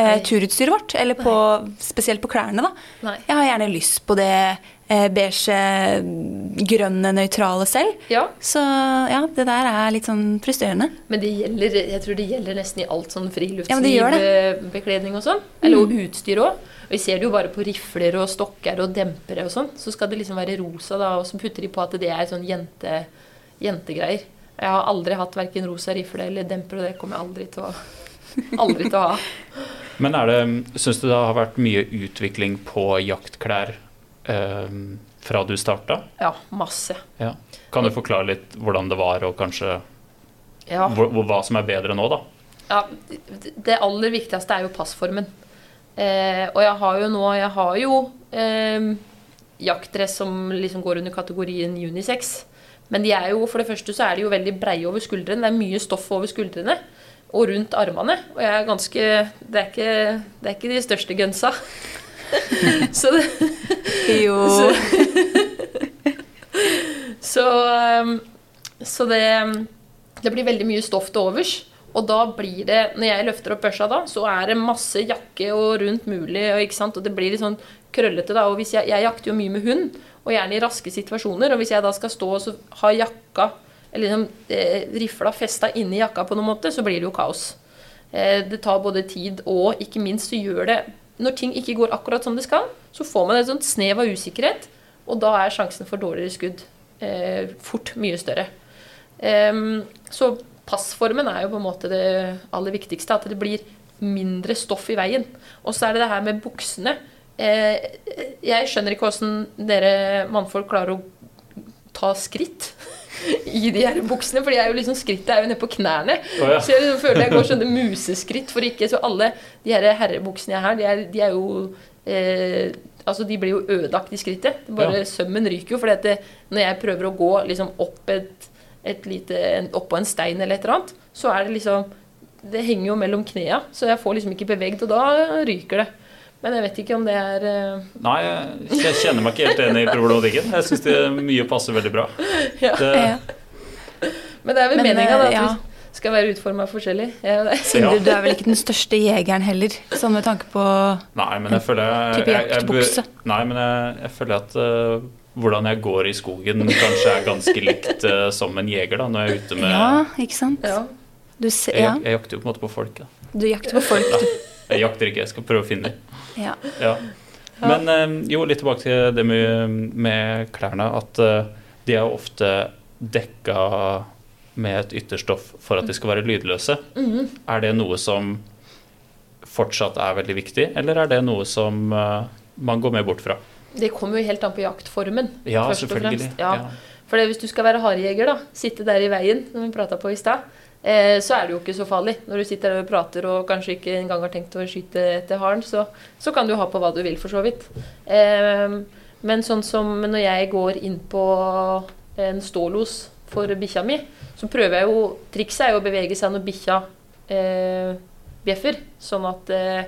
eh, turutstyret vårt. Eller på, spesielt på klærne, da. Nei. Jeg har gjerne lyst på det beige, grønne, nøytrale selv. Ja, Så ja, det der er litt sånn frustrerende. men det gjelder, jeg tror det gjelder nesten i alt sånn Ja, men det gjør friluftsliv-bekledning og sånn. Eller mm. utstyr òg. Vi ser det jo bare på rifler og stokker og dempere og sånn. Så skal det liksom være rosa, da, og så putter de på at det er sånn jente, jentegreier. Jeg har aldri hatt verken rosa rifle eller demper, og det kommer jeg aldri til å, aldri til å ha. Men er det, syns du det har vært mye utvikling på jaktklær eh, fra du starta? Ja, masse. Ja. Kan du forklare litt hvordan det var, og kanskje Ja. hva som er bedre nå, da? Ja, det- aller viktigste er jo passformen. Eh, og jeg har jo nå Jeg har jo eh, jaktdress som liksom går under kategorien unisex. Men de er jo, for det første så er de jo veldig breie over skuldrene. Det er mye stoff over skuldrene og rundt armene. Og jeg er ganske Det er ikke, det er ikke de største gunsa. så det, Jo. Så, så, så det, det blir veldig mye stoff til overs. Og da blir det, når jeg løfter opp børsa da, så er det masse jakke og rundt mulig. Og, ikke sant? og det blir litt sånn krøllete da. Og hvis jeg, jeg jakter jo mye med hund, og gjerne i raske situasjoner. Og hvis jeg da skal stå og ha jakka, eller liksom eh, rifla festa inni jakka på noen måte, så blir det jo kaos. Eh, det tar både tid og ikke minst så gjør det når ting ikke går akkurat som det skal, så får man et sånt snev av usikkerhet, og da er sjansen for dårligere skudd eh, fort mye større. Um, så passformen er jo på en måte det aller viktigste, at det blir mindre stoff i veien. Og så er det det her med buksene. Eh, jeg skjønner ikke åssen dere mannfolk klarer å ta skritt i de her buksene, for liksom skrittet er jo nede på knærne. Oh, ja. Så jeg liksom føler jeg går sånne museskritt for ikke Så alle de her herrebuksene jeg har, de er, de er jo eh, Altså, de blir jo ødelagt i skrittet. Bare Ja. Sømmen ryker jo. For når jeg prøver å gå liksom opp et, et lite, en, oppå en stein eller et eller annet, så er det liksom Det henger jo mellom knea, så jeg får liksom ikke beveget, og da ryker det. Men jeg vet ikke om det er eh, Nei, jeg- kjenner meg ikke helt enig i problematikken. Jeg syns mye passer veldig bra. ja. Det, Ja. Men det er vel Men, meninga at eh, ja. vi skal være utforma forskjellig. Ja. Sindre, Ja. du er vel ikke den største jegeren heller, sånn med tanke på nei, men jeg føler jeg, jeg, jeg, Nei, men jeg, jeg føler at uh, hvordan jeg går i skogen kanskje er ganske likt uh, som en jeger, da, når jeg er ute med Ja, ikke sant? Ja. Du, ser, jeg jakter jo på en måte på folk. Da. du jakter på folk, du. Jeg jakter ikke, jeg skal prøve å finne dem. Ja. Ja. Men eh, jo, litt tilbake til det med, med klærne. At eh, de er ofte dekka med et ytterstoff for at de skal være lydløse. Mm. Er det noe som fortsatt er veldig viktig, eller er det noe som eh, man går mer bort fra? Det kommer jo helt an på jaktformen. Ja, selvfølgelig. fremst. Ja. For hvis du skal være harejeger, da, sitte der i veien, som vi prata på i stad, eh, så er det jo ikke så farlig. Når du sitter der og prater og kanskje ikke engang har tenkt å skyte etter haren, så, så kan du ha på hva du vil, for så vidt. Eh, men sånn som når jeg går inn på en stålos for bikkja mi, så prøver jeg jo Trikset er jo å bevege seg når bikkja eh, bjeffer, sånn at eh,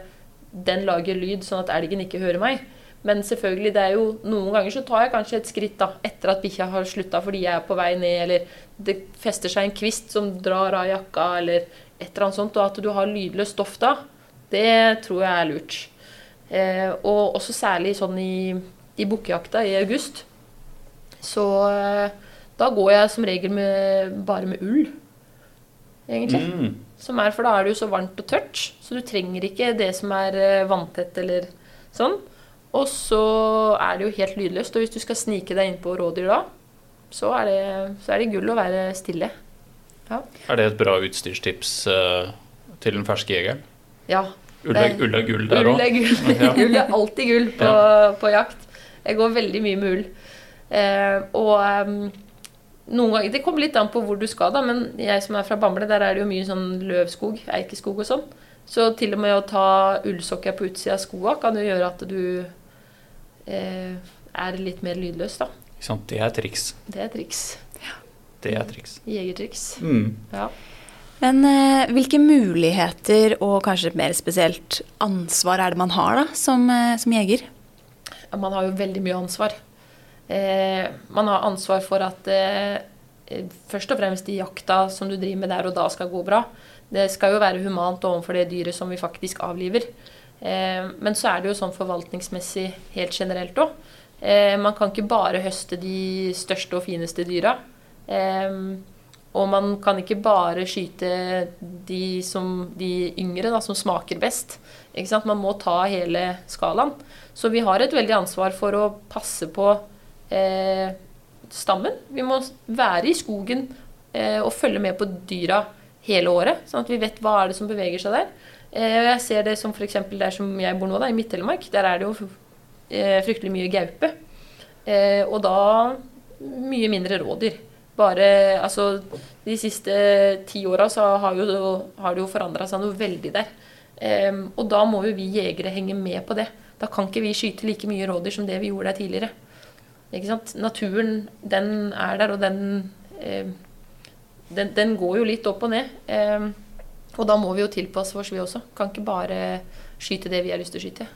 den lager lyd, sånn at elgen ikke hører meg. Men selvfølgelig, det er jo noen ganger så tar jeg kanskje et skritt da, etter at bikkja har slutta fordi jeg er på vei ned, eller det fester seg en kvist som drar av jakka, eller et eller annet sånt. Og at du har lydløst stoff da, det tror jeg er lurt. Eh, og også særlig sånn i, i bukkejakta i august. Så eh, da går jeg som regel med, bare med ull, egentlig. Mm. Som er, for da er det jo så varmt og tørt, så du trenger ikke det som er eh, vanntett eller sånn. Og så er det jo helt lydløst, og hvis du skal snike deg inn på rådyr da, så er det, så er det gull å være stille. Er det et bra utstyrstips uh, til den ferske jegeren? Ja. Ull er, ull er gull der Ull òg. gull. Ja. Ull er alltid gull på, på jakt. Jeg går veldig mye med ull. Uh, og um, noen ganger Det kommer litt an på hvor du skal, da, men jeg som er fra Bamble, der er det jo mye sånn løvskog, eikeskog og sånn. Så til og med å ta ullsokker på utsida av skoa kan jo gjøre at du eh, er litt mer lydløs, da. Ikke sant? Det er triks. Det er triks. Det er triks. Jegertriks. Mm. Ja. Men eh, hvilke muligheter og kanskje mer spesielt ansvar er det man har da, som, eh, som jeger? Ja, Man har jo veldig mye ansvar. Eh, man har ansvar for at eh, først og fremst de jakta som du driver med der og da skal gå bra. Det skal jo være humant overfor det dyret som vi faktisk avliver. Eh, men så er det jo sånn forvaltningsmessig helt generelt òg. Eh, man kan ikke bare høste de største og fineste dyra. Eh, og man kan ikke bare skyte de, som, de yngre da, som smaker best. Man må ta hele skalaen. Så vi har et veldig ansvar for å passe på eh, stammen. Vi må være i skogen eh, og følge med på dyra hele året, sånn at vi vet hva er det som beveger seg der. Eh, og jeg ser det som f.eks. der som jeg bor nå, da, i Midt-Telemark. Der er det jo eh, fryktelig mye gaupe. Eh, og da mye mindre rådyr. Bare altså De siste ti åra så har, jo, har det jo forandra seg noe veldig der. Eh, og da må jo vi jegere henge med på det. Da kan ikke vi skyte like mye rådyr som det vi gjorde der tidligere. Naturen, den er der, og den, den, den går jo litt opp og ned. Eh, og da må vi jo tilpasse oss, vi også. Kan ikke bare skyte det vi har lyst til å skyte.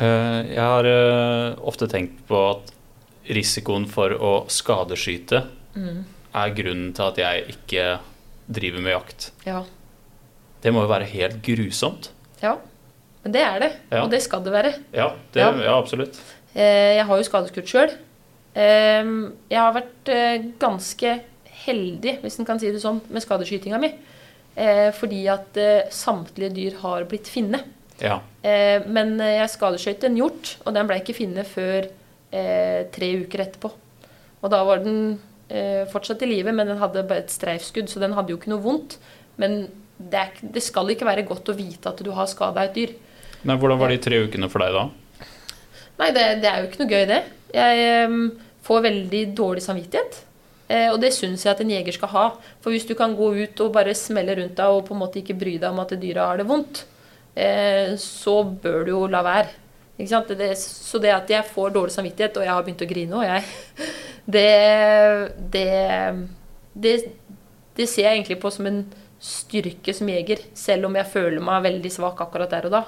Eh, jeg har eh, ofte tenkt på at risikoen for å skadeskyte Mm. er grunnen til at jeg ikke driver med jakt. Ja. Det må jo være helt grusomt. ja. Men det er det. Ja. Og det skal det være. Ja, det, Ja. ja. absolutt. Eh, jeg har jo skadeskutt sjøl. Eh, jeg har vært ganske heldig, hvis en kan si det sånn, med skadeskytinga mi. Eh, fordi at eh, samtlige dyr har blitt finne. Ja. Eh, men eh, jeg skadeskøyt en hjort, og den ble ikke finne før eh, tre uker etterpå. Og da var den eh, fortsatt i live, men den hadde bare et streifskudd, så den hadde jo ikke noe vondt. Men det, er, det skal ikke være godt å vite at du har skada et dyr. Men hvordan var de tre ukene for deg da? Nei, det, det er jo ikke noe gøy, det. Jeg får veldig dårlig samvittighet. Eh, og det syns jeg at en jeger skal ha. For hvis du kan gå ut og bare smelle rundt deg og på en måte ikke bry deg om at dyra har det vondt, eh, så bør du jo la være. Det, så det at jeg får dårlig samvittighet, og jeg har begynt å grine òg, jeg, det, det, det, det ser jeg egentlig på som en styrke som jeger, selv om jeg føler meg veldig svak akkurat der og da.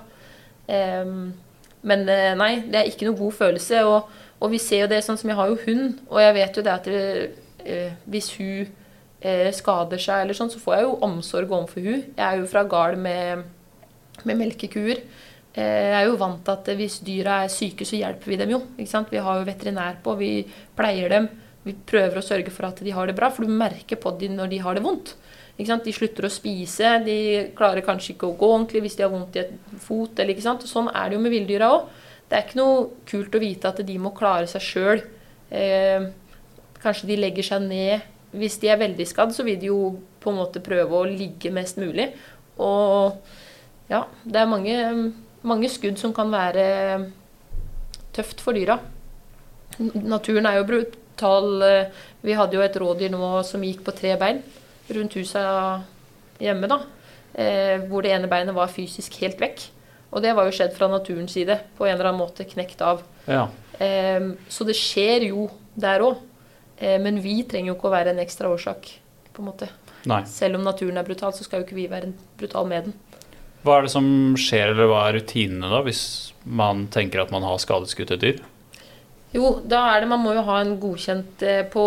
Um, men eh, nei, det er ikke noe god følelse. Og, og vi ser jo det sånn som jeg har jo hund, og jeg vet jo det at det, eh, hvis hun eh, skader seg eller sånn, så får jeg jo omsorg overfor hun. Jeg er jo fra gard med, med melkekuer. Eh, Jeg er jo vant til at hvis dyra er syke, så hjelper vi dem jo. Ikke sant? Vi har jo veterinær på, vi pleier dem. Vi prøver å sørge for at de har det bra, for du merker på dem når de har det vondt. Ikke sant? De slutter å spise, de klarer kanskje ikke å gå ordentlig hvis de har vondt i et fot. Eller, ikke sant? Og sånn er det jo med villdyra òg. Det er ikke noe kult å vite at de må klare seg sjøl. Eh, kanskje de legger seg ned. Hvis de er veldig skadd, så vil de jo på en måte prøve å ligge mest mulig. Og ja, det er mange, mange skudd som kan være tøft for dyra. Naturen er jo brutal. Vi hadde jo et rådyr nå som gikk på tre bein rundt huset hjemme, da. Eh, hvor det ene beinet var fysisk helt vekk. Og det var jo skjedd fra naturens side, på en eller annen måte knekt av. Ja. Eh, så det skjer jo der òg. Eh, men vi trenger jo ikke å være en ekstra årsak, på en måte. Nei. Selv om naturen er brutal, så skal jo ikke vi være brutal med den. Hva er det som skjer, eller hva er rutinene da, hvis man tenker at man har skadeskutt et dyr? Jo, da er det Man må jo ha en godkjent eh, På,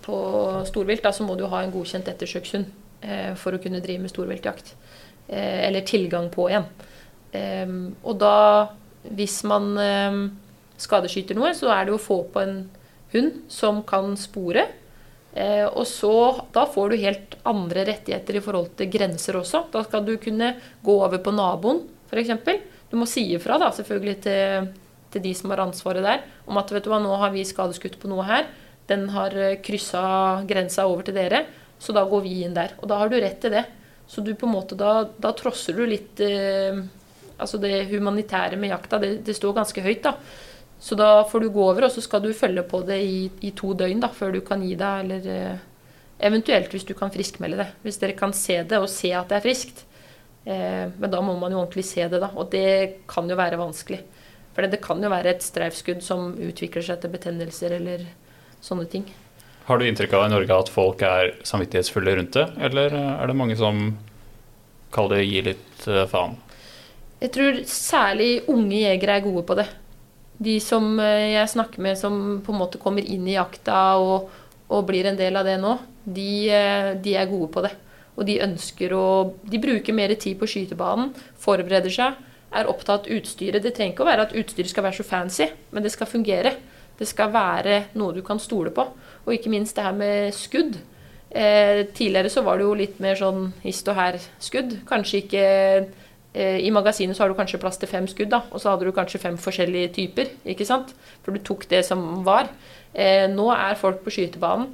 på storvilt da, så må du ha en godkjent ettersøkshund eh, for å kunne drive med storviltjakt. Eh, eller tilgang på en. Eh, og da, hvis man eh, skadeskyter noe, så er det jo å få på en hund som kan spore. Eh, og så, da får du helt andre rettigheter i forhold til grenser også. Da skal du kunne gå over på naboen, f.eks. Du må si ifra da, selvfølgelig til til de som har ansvaret der, om at vet du hva, nå har vi skadeskutt på noe her. Den har kryssa grensa over til dere, så da går vi inn der. Og da har du rett til det. Så du på en måte da, da trosser du litt eh, Altså det humanitære med jakta, det, det står ganske høyt, da. Så da får du gå over, og så skal du følge på det i, i to døgn da, før du kan gi deg, eller eh, eventuelt hvis du kan friskmelde det. Hvis dere kan se det, og se at det er friskt. Eh, men da må man jo ordentlig se det, da. Og det kan jo være vanskelig. For det kan jo være et streifskudd som utvikler seg til betennelser eller sånne ting. Har du inntrykk av i Norge at folk er samvittighetsfulle rundt det, eller er det mange som kaller det gi litt eh, faen? Jeg tror særlig unge jegere er gode på det. De som eh, jeg snakker med som på en måte kommer inn i jakta og, og blir en del av det nå, de, eh, de er gode på det. Og de ønsker å De bruker mer tid på skytebanen, forbereder seg, er opptatt av utstyret. Det trenger ikke å være at utstyret skal være så fancy, men det skal fungere. Det skal være noe du kan stole på. Og ikke minst det her med skudd. Eh, tidligere så var det jo litt mer sånn hist og her-skudd. Kanskje ikke I magasinet så har du kanskje plass til fem skudd, da, og så hadde du kanskje fem forskjellige typer. ikke sant? For du tok det som var. Eh, nå er folk på skytebanen,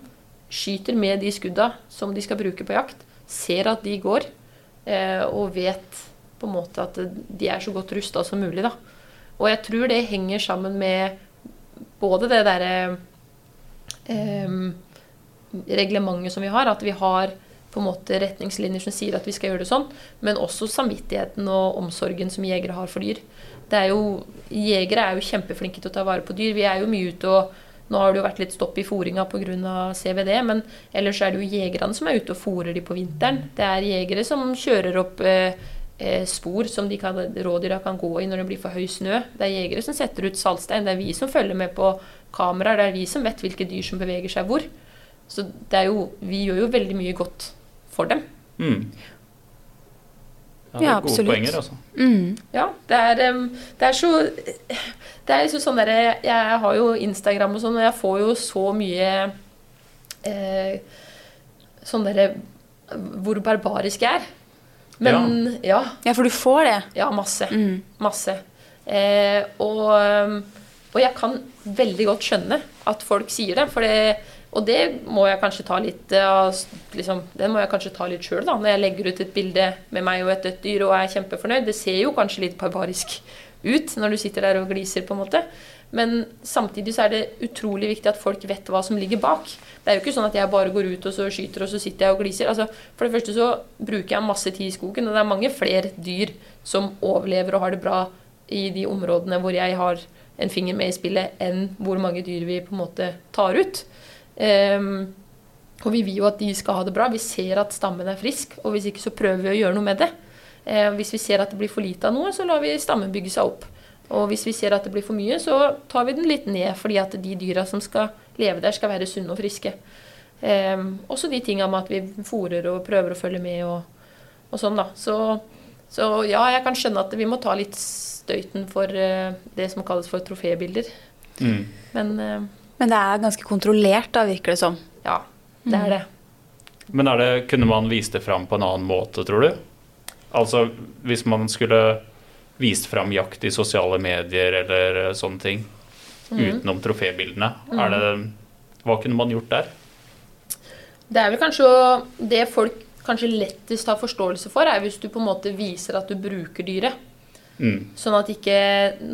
skyter med de skudda som de skal bruke på jakt, ser at de går, eh, og vet på en måte at de er så godt rusta som mulig. da. Og jeg tror det henger sammen med både det derre eh, reglementet som vi har, at vi har på en måte retningslinjer som sier at vi skal gjøre det sånn, men også samvittigheten og omsorgen som jegere har for dyr. Er jo, Jegere er jo kjempeflinke til å ta vare på dyr. Vi er jo mye ute og Nå har det jo vært litt stopp i fôringa pga. CVD, men ellers er det jo jegerne som er ute og fôrer de på vinteren. Det er jegere som kjører opp eh, eh, spor som rådyra kan gå i når det blir for høy snø. Det er jegere som setter ut saltstein. Det er vi som følger med på kameraer. Det er vi som vet hvilke dyr som beveger seg hvor. Så jo, vi gjør jo veldig mye godt for dem. Mm. Ja, det Ja, er gode absolutt. poenger, altså. Mm. Ja, det er, det er så Det er liksom sånn derre Jeg har jo Instagram og sånn, og jeg får jo så mye eh, Sånn derre Hvor barbarisk jeg er. Men ja. Ja, for du får det. Ja, masse. Mm. Masse. Eh, og, og jeg kan veldig godt skjønne at folk sier det. For det og det må jeg kanskje ta litt av liksom, Det må jeg kanskje ta litt sjøl, når jeg legger ut et bilde med meg og et dødt dyr og er kjempefornøyd. Det ser jo kanskje litt barbarisk ut når du sitter der og gliser, på en måte. Men samtidig så er det utrolig viktig at folk vet hva som ligger bak. Det er jo ikke sånn at jeg bare går ut og så skyter, og så sitter jeg og gliser. Altså, for det første så bruker jeg masse tid i skogen, og det er mange flere dyr som overlever og har det bra i de områdene hvor jeg har en finger med i spillet, enn hvor mange dyr vi på en måte tar ut. Um, og vi vil jo at de skal ha det bra. Vi ser at stammen er frisk, og hvis ikke så prøver vi å gjøre noe med det. Eh, hvis vi ser at det blir for lite av noe, så lar vi stammen bygge seg opp. Og hvis vi ser at det blir for mye, så tar vi den litt ned, fordi at de dyra som skal leve der, skal være sunne og friske. Eh, også de tinga med at vi fòrer og prøver å følge med og, og sånn, da. Så, så, ja, jeg kan skjønne at vi må ta litt støyten for eh, det som kalles for trofébilder. Mm. Men eh, Men det er ganske kontrollert, da, virker det som. ja, det er det. Men er det, kunne man vist det fram på en annen måte, tror du? Altså hvis man skulle vist fram jakt i sosiale medier eller eh, sånne ting, utenom trofébildene, er det, hva kunne man gjort der? Det er vel kanskje det folk kanskje lettest har forståelse for, er hvis du på en måte viser at du bruker dyret. Mm. Sånn at ikke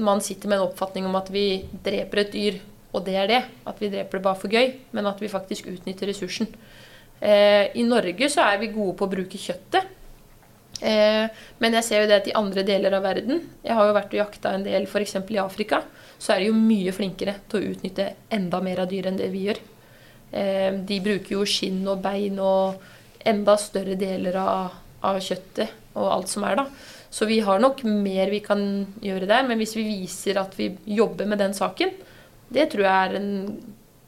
man sitter med en oppfatning om at vi dreper et dyr, og det er det. At vi dreper det bare for gøy, men at vi faktisk utnytter ressursen. Eh, I Norge så er vi gode på å bruke kjøttet. Eh, men jeg ser jo det at i andre deler av verden Jeg har jo vært og jakta en del f.eks. i Afrika. Så er de jo mye flinkere til å utnytte enda mer av dyret enn det vi gjør. Eh, de bruker jo skinn og bein og enda større deler av, av kjøttet og alt som er, da. Så vi har nok mer vi kan gjøre der. Men hvis vi viser at vi jobber med den saken, det tror jeg er en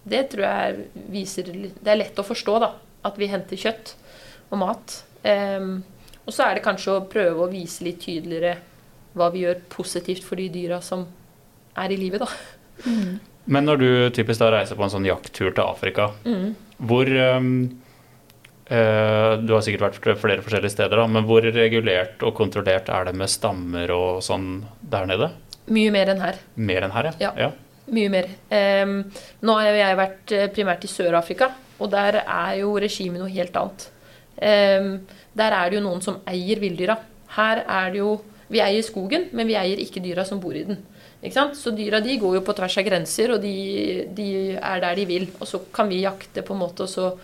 Det tror jeg viser Det er lett å forstå, da. At vi henter kjøtt og mat. Um, og så er det kanskje å prøve å vise litt tydeligere hva vi gjør positivt for de dyra som er i livet, da. Men når du typisk da reiser på en sånn jakttur til Afrika, Mm. hvor um, Du har sikkert vært flere forskjellige steder, da, men hvor regulert og kontrollert er det med stammer og sånn der nede? Mye mer enn her. Mer enn her, ja. Ja. ja? Mye mer. Um, nå har jeg vært eh, primært i Sør-Afrika, og der er jo regimet noe helt annet. Um, der er det jo noen som eier villdyra. Her er det jo Vi eier skogen, men vi eier ikke dyra som bor i den. Ikke sant? Så dyra de går jo på tvers av grenser, og de, de er der de vil. Og så kan vi jakte på en måte, og så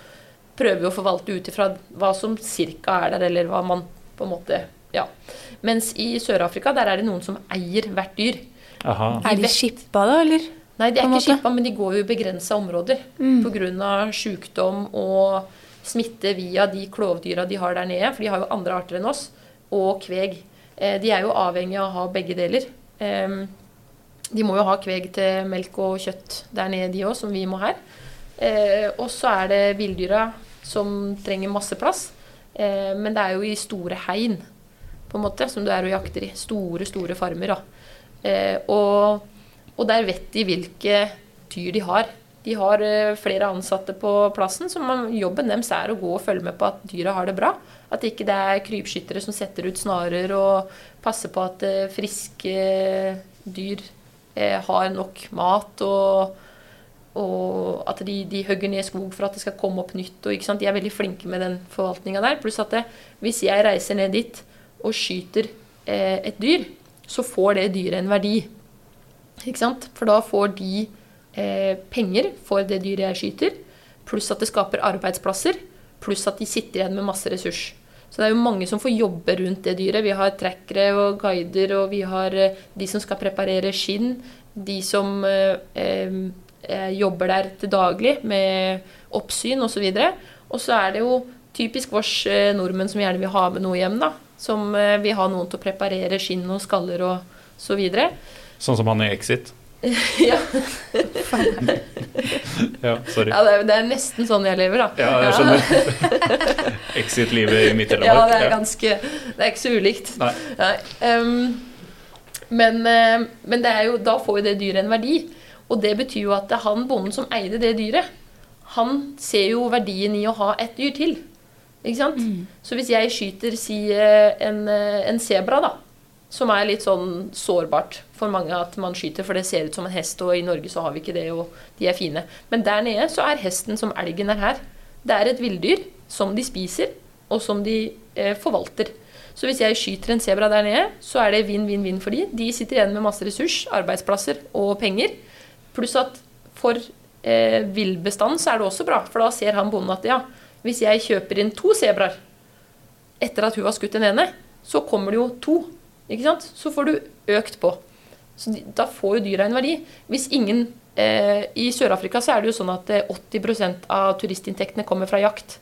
prøver vi å forvalte ut ifra hva som cirka er der, eller hva man på en måte Ja. Mens i Sør-Afrika, der er det noen som eier hvert dyr. Aha. Er de skippa, da, eller? Nei, de er ikke skippa, men de går jo i begrensa områder Mm. pga. sykdom og smitte via de klovdyra de har der nede, for de har jo andre arter enn oss, og kveg. Eh, De er jo avhengig av å ha begge deler. De må jo ha kveg til melk og kjøtt der nede, de òg, som vi må her. Eh, Og så er det villdyra som trenger masse plass, Eh, men det er jo i store hegn, på en måte, som du er og jakter i. Store, store farmer, da. Og og der vet de hvilke dyr de har. De har eh, flere ansatte på plassen, så jobben deres er å gå og følge med på at dyra har det bra. At ikke det er krypskyttere som setter ut snarer og passer på at eh, friske dyr eh, har nok mat. og og at de, de hogger ned skog for at det skal komme opp nytt. Og? De er veldig flinke med den forvaltninga der. Pluss at det, hvis jeg reiser ned dit og skyter eh, et dyr, så får det dyret en verdi. Ikke sant? For da får de eh, penger for det dyret jeg skyter, pluss at det skaper arbeidsplasser, pluss at de sitter igjen med masse ressurs. Så det er jo mange som får jobbe rundt det dyret. Vi har trackere og guider, og vi har eh, de som skal preparere skinn, de som eh, eh, eh, jobber der til daglig med oppsyn osv. Og så er det jo typisk vårs nordmenn som gjerne vil ha med noe hjem, da. Som vil ha noen til å preparere skinn og skaller og så videre. Sånn som han i Exit. ja. Ja, sorry. Ja, det er, det er nesten sånn jeg lever, da. Ja, jeg skjønner. Exit-livet i Ja, Midt-Telemark. det er ganske Det er ikke så ulikt. Nei. Nei. Um, men, eh, men det er jo, da får jo det dyret en verdi. Og det betyr jo at det er han bonden som eide det dyret, han ser jo verdien i å ha et dyr til. Ikke sant? Så hvis jeg skyter si eh, en, eh, en sebra, da, som er litt sånn sårbart for mange at man skyter, for det ser ut som en hest, og i Norge så har vi ikke det, og de er fine. Men der nede så er hesten som elgen er her. Det er et villdyr som de spiser, og som de eh, forvalter. Så hvis jeg skyter en sebra der nede, så er det vinn-vinn-vinn for de. De sitter igjen med masse ressurs, arbeidsplasser og penger. Pluss at for eh, villbestanden så er det også bra, for da ser han bonden at ja, hvis jeg kjøper inn to sebraer etter at hun har skutt den ene, så kommer det jo to. Ikke sant? Så får du økt på. Så de, da får jo dyra en verdi. Hvis ingen eh, I Sør-Afrika så er det jo sånn at eh, 80% av turistinntektene kommer fra jakt.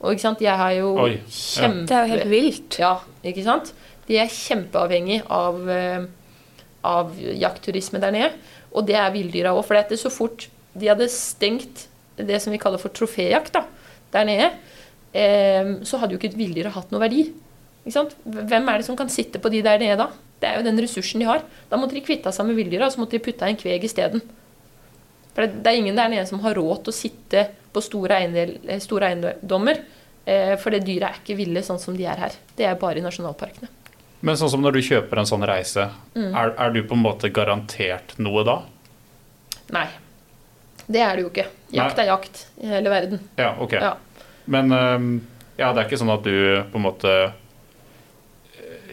Og ikke sant, jeg har jo Oi, ja. Det er jo helt vilt. Ja, ikke sant? De er kjempeavhengig av, eh, av jaktturisme der nede. Og det er villdyra òg. For det er så fort de hadde stengt det som vi kaller for troféjakt da, der nede, eh, så hadde jo ikke villdyra hatt noe verdi. Ikke sant? Hvem er det som kan sitte på de der nede da? Det er jo den ressursen de har. Da måtte de kvitte seg med villdyra, og så måtte de putte en kveg isteden. For det, det er ingen der nede som har råd til å sitte på store, eiendel, eh, store eiendommer. Eh, for det dyret er ikke ville sånn som de er her. Det er bare i nasjonalparkene. Men sånn som når du kjøper en sånn reise, Mm. er, er du på en måte garantert noe da? Nei. Det er det jo ikke. Jakt Nei. er jakt i hele verden. Ja, ok. Ja. Men ja, det er ikke sånn at du på en måte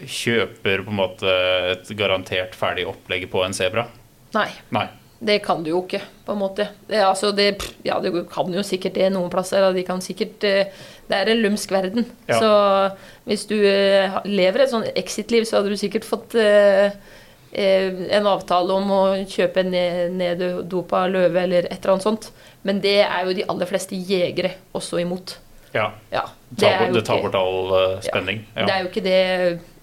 kjøper på en måte et garantert ferdig opplegg på en sebra? Nei. Nei. Det kan du jo ikke, på en måte. Det, altså, det, ja, du kan jo sikkert det noen plasser. De kan sikkert, eh, det er en lumsk verden. Ja. Så hvis du eh, lever et sånn exit-liv, så hadde du sikkert fått eh, eh, en avtale om å kjøpe en ned- neddopa løve eller et eller annet sånt. Men det er jo de aller fleste jegere også imot. Ja. Ja, er det tar bort all spenning. Det er jo ikke det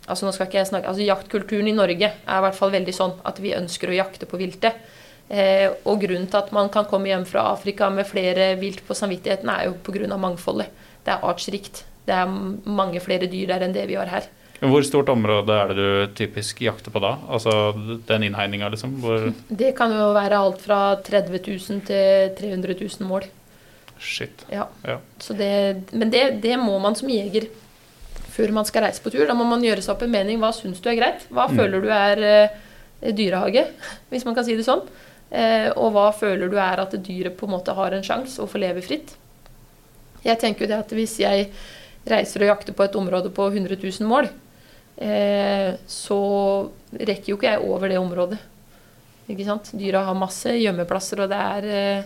altså nå skal ikke jeg snakke, altså Jaktkulturen i Norge er i hvert fall veldig sånn at vi ønsker å jakte på viltet. Eh, og grunnen til at man kan komme hjem fra Afrika med flere vilt på samvittigheten, er jo pga. mangfoldet. Det er artsrikt. Det er mange flere dyr der enn det vi har her. Hvor stort område er det du typisk jakter på da? Altså den innhegninga, liksom? Hvor Det kan jo være alt fra 30 000 til 300 000 mål. Shit. Ja. Ja. Så det, men det, det må man som jeger før man skal reise på tur. Da må man gjøre seg opp en mening. Hva syns du er greit? Hva Mm. føler du er eh, dyrehage, hvis man kan si det sånn? Eh, og hva føler du er at dyret på en måte har en sjanse å få leve fritt? Jeg tenker jo det at hvis jeg reiser og jakter på et område på 100 000 mål, eh, så rekker jo ikke jeg over det området. Ikke sant? Dyra har masse gjemmeplasser, og det er eh,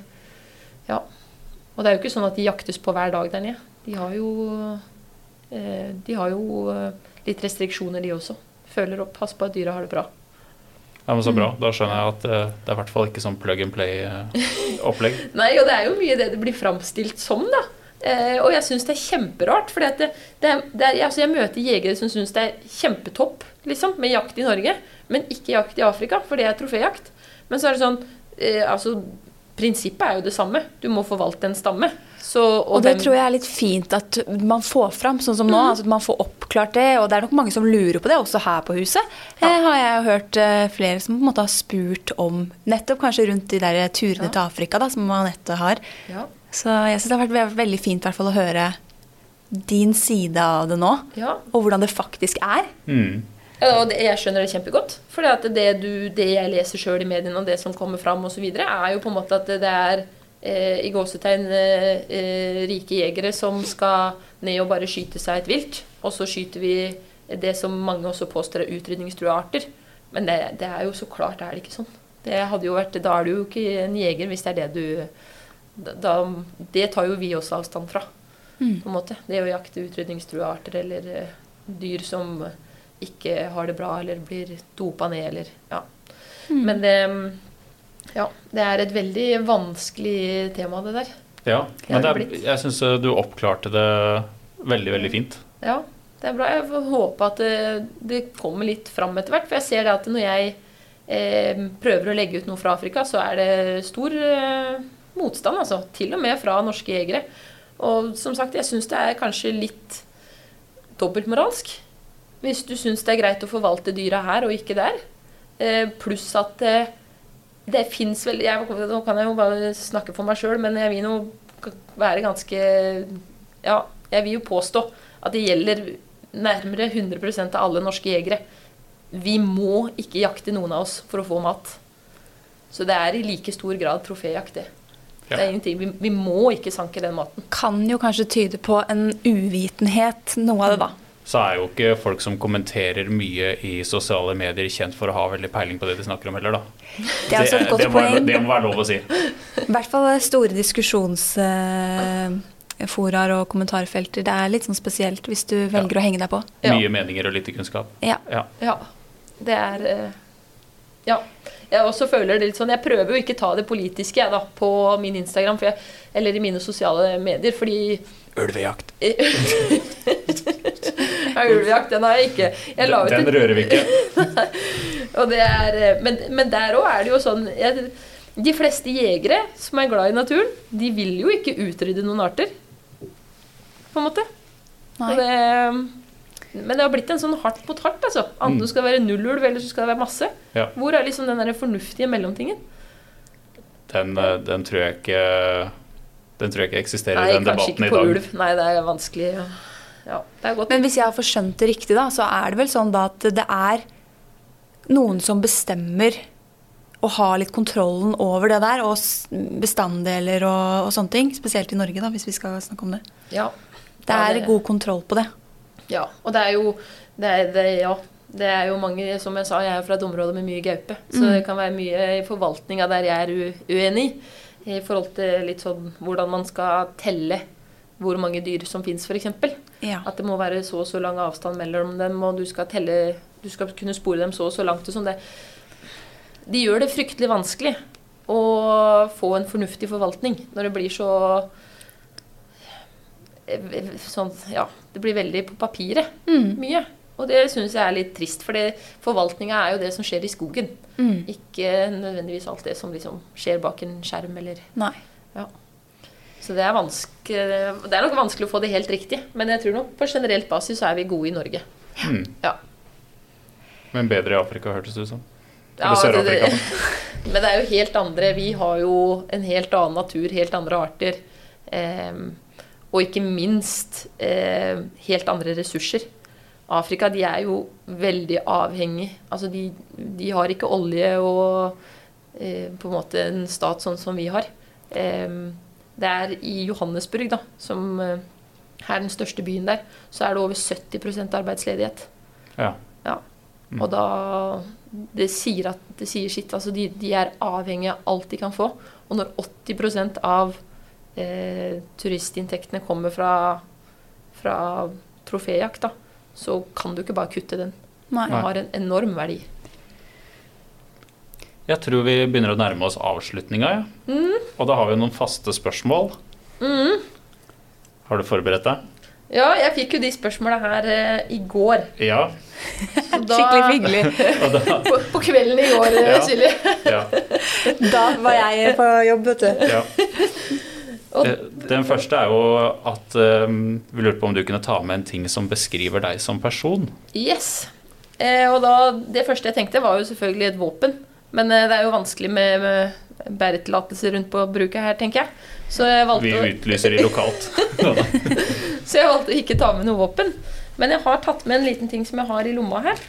Ja. Og det er jo ikke sånn at de jaktes på hver dag der nede. De har jo De har jo eh, litt restriksjoner, de også. Føler opp, passer på at dyra har det bra. Ja, men Så Mm. bra. Da skjønner jeg at øh, det er i hvert fall ikke sånn plug and play-opplegg. Nei, og det er jo mye det det blir framstilt som, da. Eh, og jeg syns det er kjemperart. For altså jeg møter jegere som syns det er kjempetopp liksom, med jakt i Norge, men ikke jakt i Afrika, for det er troféjakt. Men så er det sånn eh, Altså, prinsippet er jo det samme. Du må forvalte en stamme. Så, Og det tror jeg er litt fint at man får fram, sånn som nå. altså at man får oppklart det. Og det er nok mange som lurer på det, også her på huset. Ja. Eh, har jeg hørt eh, flere som på en måte har spurt om nettopp kanskje rundt de der turene Ja. til Afrika, da, som Anette har. Ja. Så jeg syns det har vært ve- veldig fint hvert fall å høre din side av det nå. ja. Og hvordan det faktisk er. Mm. Ja, og det, jeg skjønner det kjempegodt. For det, det jeg leser sjøl i mediene, og det som kommer fram osv., er jo på en måte at det er eh, i gåsetegn eh, eh, rike jegere som skal ned og bare skyte seg et vilt. Og så skyter vi det som mange også påstår er utrydningstrua arter. Men det, det er jo så klart det er det ikke sånn. Det hadde jo vært, da er du jo ikke en jeger hvis det er det du da, Det tar jo vi også avstand fra. Mm. på en måte. Det å jakte utrydningstrua arter eller eh, dyr som ikke har det bra eller blir dopa ned eller Ja. Mm. Men det Ja, det er et veldig vanskelig tema, det der. Ja, men er, jeg syns du oppklarte det veldig, veldig fint. Ja, det er bra. Jeg får håpe at det, det kommer litt fram etter hvert. For jeg ser det at når jeg eh, prøver å legge ut noe fra Afrika, så er det stor eh, motstand, altså. Til og med fra norske jegere. Og som sagt, jeg syns det er kanskje litt dobbeltmoralsk. Hvis du syns det er greit å forvalte dyra her og ikke der. Eh, pluss at eh, det fins vel jeg, Nå kan jeg jo bare snakke for meg sjøl, men jeg vil nå være ganske ja, Jeg vil jo påstå at det gjelder nærmere 100% av alle norske jegere. Vi må ikke jakte noen av oss for å få mat. Så det er i like stor grad troféjakt, det. Ja. Det er ingenting. Vi, vi må ikke sanke den maten. Kan jo kanskje tyde på en uvitenhet, noe av det, da. Så er jo ikke folk som kommenterer mye i sosiale medier kjent for å ha veldig peiling på det de snakker om heller, da. Det er også et godt det, må, poeng. det må være lov å si. I hvert fall store diskusjonsforaer og kommentarfelter. Det er litt sånn spesielt hvis du velger å henge deg på. Ja. Mye meninger og lite kunnskap. Ja. Ja. Ja. Det er eh, Ja. Jeg også føler det litt sånn Jeg prøver jo ikke ta det politiske jeg, da, på min Instagram for jeg, eller i mine sosiale medier, fordi Ulvejakt. ja, Ulvejakt, den har jeg ikke. Jeg la ut Den rører vi ikke. Og det er, eh, men, men der òg er det jo sånn jeg, De fleste jegere som er glad i naturen, de vil jo ikke utrydde noen arter. På en måte. Nei. Og det, men det har blitt en sånn hardt mot hardt. altså. Enten Mm. skal det være null ulv, eller så skal det være masse. Ja. Hvor er liksom den der fornuftige mellomtingen? Den, eh, den tror jeg ikke Den tror jeg ikke eksisterer Nei, i den kanskje ikke på ulv. Nei, det er vanskelig. ja. Ja, det er godt. Men hvis jeg har forskjønt det riktig, da, så er det vel sånn da at det er noen som bestemmer og har litt kontrollen over det der, og bestanddeler og, og sånne ting. Spesielt i Norge, da, hvis vi skal snakke om det. Ja. Det er god kontroll på det. Ja, og det er jo det er, det, ja, det er jo mange Som jeg sa, jeg er fra et område med mye gaupe. Så Mm. det kan være mye i forvaltninga der jeg er uenig i. I forhold til litt sånn hvordan man skal telle hvor mange dyr som fins, f.eks. Ja. At det må være så og så lang avstand mellom dem, og du skal telle Du skal kunne spore dem så og så langt og sånn. Det De gjør det fryktelig vanskelig å få en fornuftig forvaltning når det blir så Sånn, ja. Det blir veldig på papiret Mm. mye. Og det syns jeg er litt trist, for forvaltninga er jo det som skjer i skogen. Mm. Ikke nødvendigvis alt det som liksom skjer bak en skjerm eller Nei. Så det er, det er nok vanskelig å få det helt riktig. Men jeg tror nok på generelt basis så er vi gode i Norge. Mm. Ja. Men bedre i Afrika, hørtes det ut som. Eller det- det- Sør-Afrika. Men det er jo helt andre Vi har jo en helt annen natur, helt andre arter. Eh, og ikke minst eh, helt andre ressurser. Afrika de er jo veldig avhengig Altså de, de har ikke olje og eh, på en måte en stat sånn som vi har. Em, det er i Johannesburg, da, som eh, er den største byen der, så er det over 70% arbeidsledighet. Ja. Og da Det sier, at, det sier sitt. Altså de, de er avhengig av alt de kan få. Og når 80% av eh, turistinntektene kommer fra, fra troféjakt, da, så kan du ikke bare kutte den. Nei. Den har en enorm verdi. Jeg tror vi begynner å nærme oss avslutninga, ja. Mm. Og da har vi noen faste spørsmål. Har du forberedt deg? Ja, jeg fikk jo de spørsmåla her eh, i går. Ja. Da- Skikkelig hyggelig. Da, På, på kvelden i går, eh, Ja. Silje. ja, Da var jeg på jobb, vet du. ja. Eh, Den første er jo at um, vi lurte på om du kunne ta med en ting som beskriver deg som person. Yes. Eh, og da, det første jeg tenkte, var jo selvfølgelig et våpen. Men eh, det er jo vanskelig med, med bæretillatelse rundt på bruket her, tenker jeg. Så jeg, valgte Vi utlyser i lokalt. så jeg valgte å ikke ta med noe våpen. Men jeg har tatt med en liten ting som jeg har i lomma her.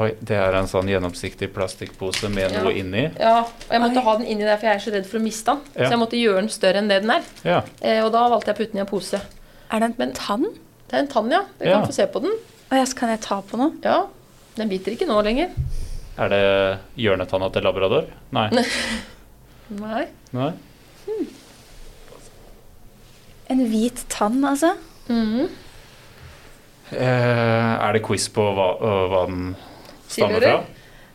Oi, det er en sånn gjennomsiktig plastikkpose med Ja. noe inni. Ja, og jeg måtte Oi. ha den inni der, for jeg er så redd for å miste den. Ja. Så jeg måtte gjøre den større enn det den er. Ja. Eh, og da valgte jeg å putte den i en pose. Er det en Men- tann? Det er en tann, ja. Du Ja. kan få se på den. Og jeg, så kan jeg ta på noe? Ja, Den biter ikke nå lenger. Er det hjørnetanna til labrador? Nei. Nei. Nei. En hvit tann, altså? Mm. Eh, er det quiz på hva, hva den stammer fra?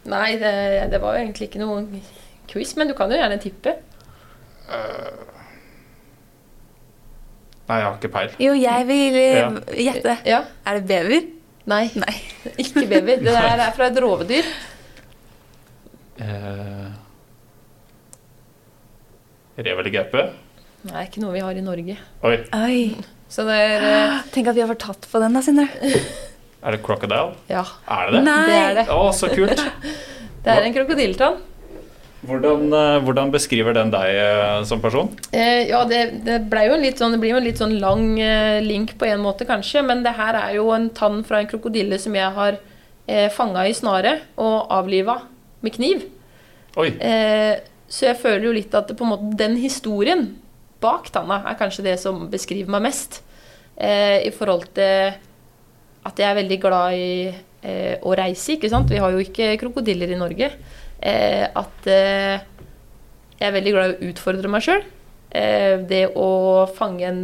Nei, det, det var jo egentlig ikke noen quiz, men du kan jo gjerne tippe. Nei, jeg har ikke peil. Jo, jeg vil eh, Ja. gjette. Ja. Er det bever? Nei, Nei. ikke bever. Det der er fra et rovdyr. Eh, rev eller gaupe? Nei, ikke noe vi har i Norge. Oi, Oi. Så det er eh, Tenk at vi har vært tatt på den, da, Sindre. er det crocodile? Ja, Er det det? Nei. det er det. Å, så kult! Det er en krokodilletann. Hvordan, eh, hvordan beskriver den deg eh, som person? Eh, ja, det, det, jo litt sånn, det blir jo en litt sånn lang eh, link på en måte, kanskje. Men det her er jo en tann fra en krokodille som jeg har eh, fanga i snare og avliva med kniv. Eh, så jeg føler jo litt at på en måte, den historien bak tanna er kanskje det som beskriver meg mest. Eh, I forhold til at jeg er veldig glad i eh, å reise, ikke sant. Vi har jo ikke krokodiller i Norge. Eh, at eh, jeg er veldig glad i å utfordre meg sjøl. Eh, det å fange en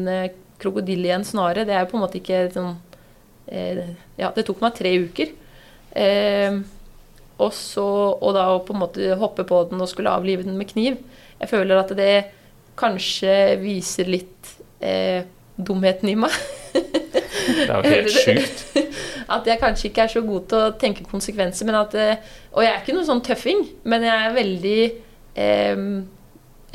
krokodille i en snare, det er jo på en måte ikke sånn eh, Ja, det tok meg tre uker. Eh, og så Og da å på en måte hoppe på den og skulle avlive den med kniv. Jeg føler at det kanskje viser litt eh, dumheten i meg. Det er jo helt sjukt. At jeg kanskje ikke er så god til å tenke konsekvenser. Men at, eh, og jeg er ikke noen sånn tøffing, men jeg er veldig eh,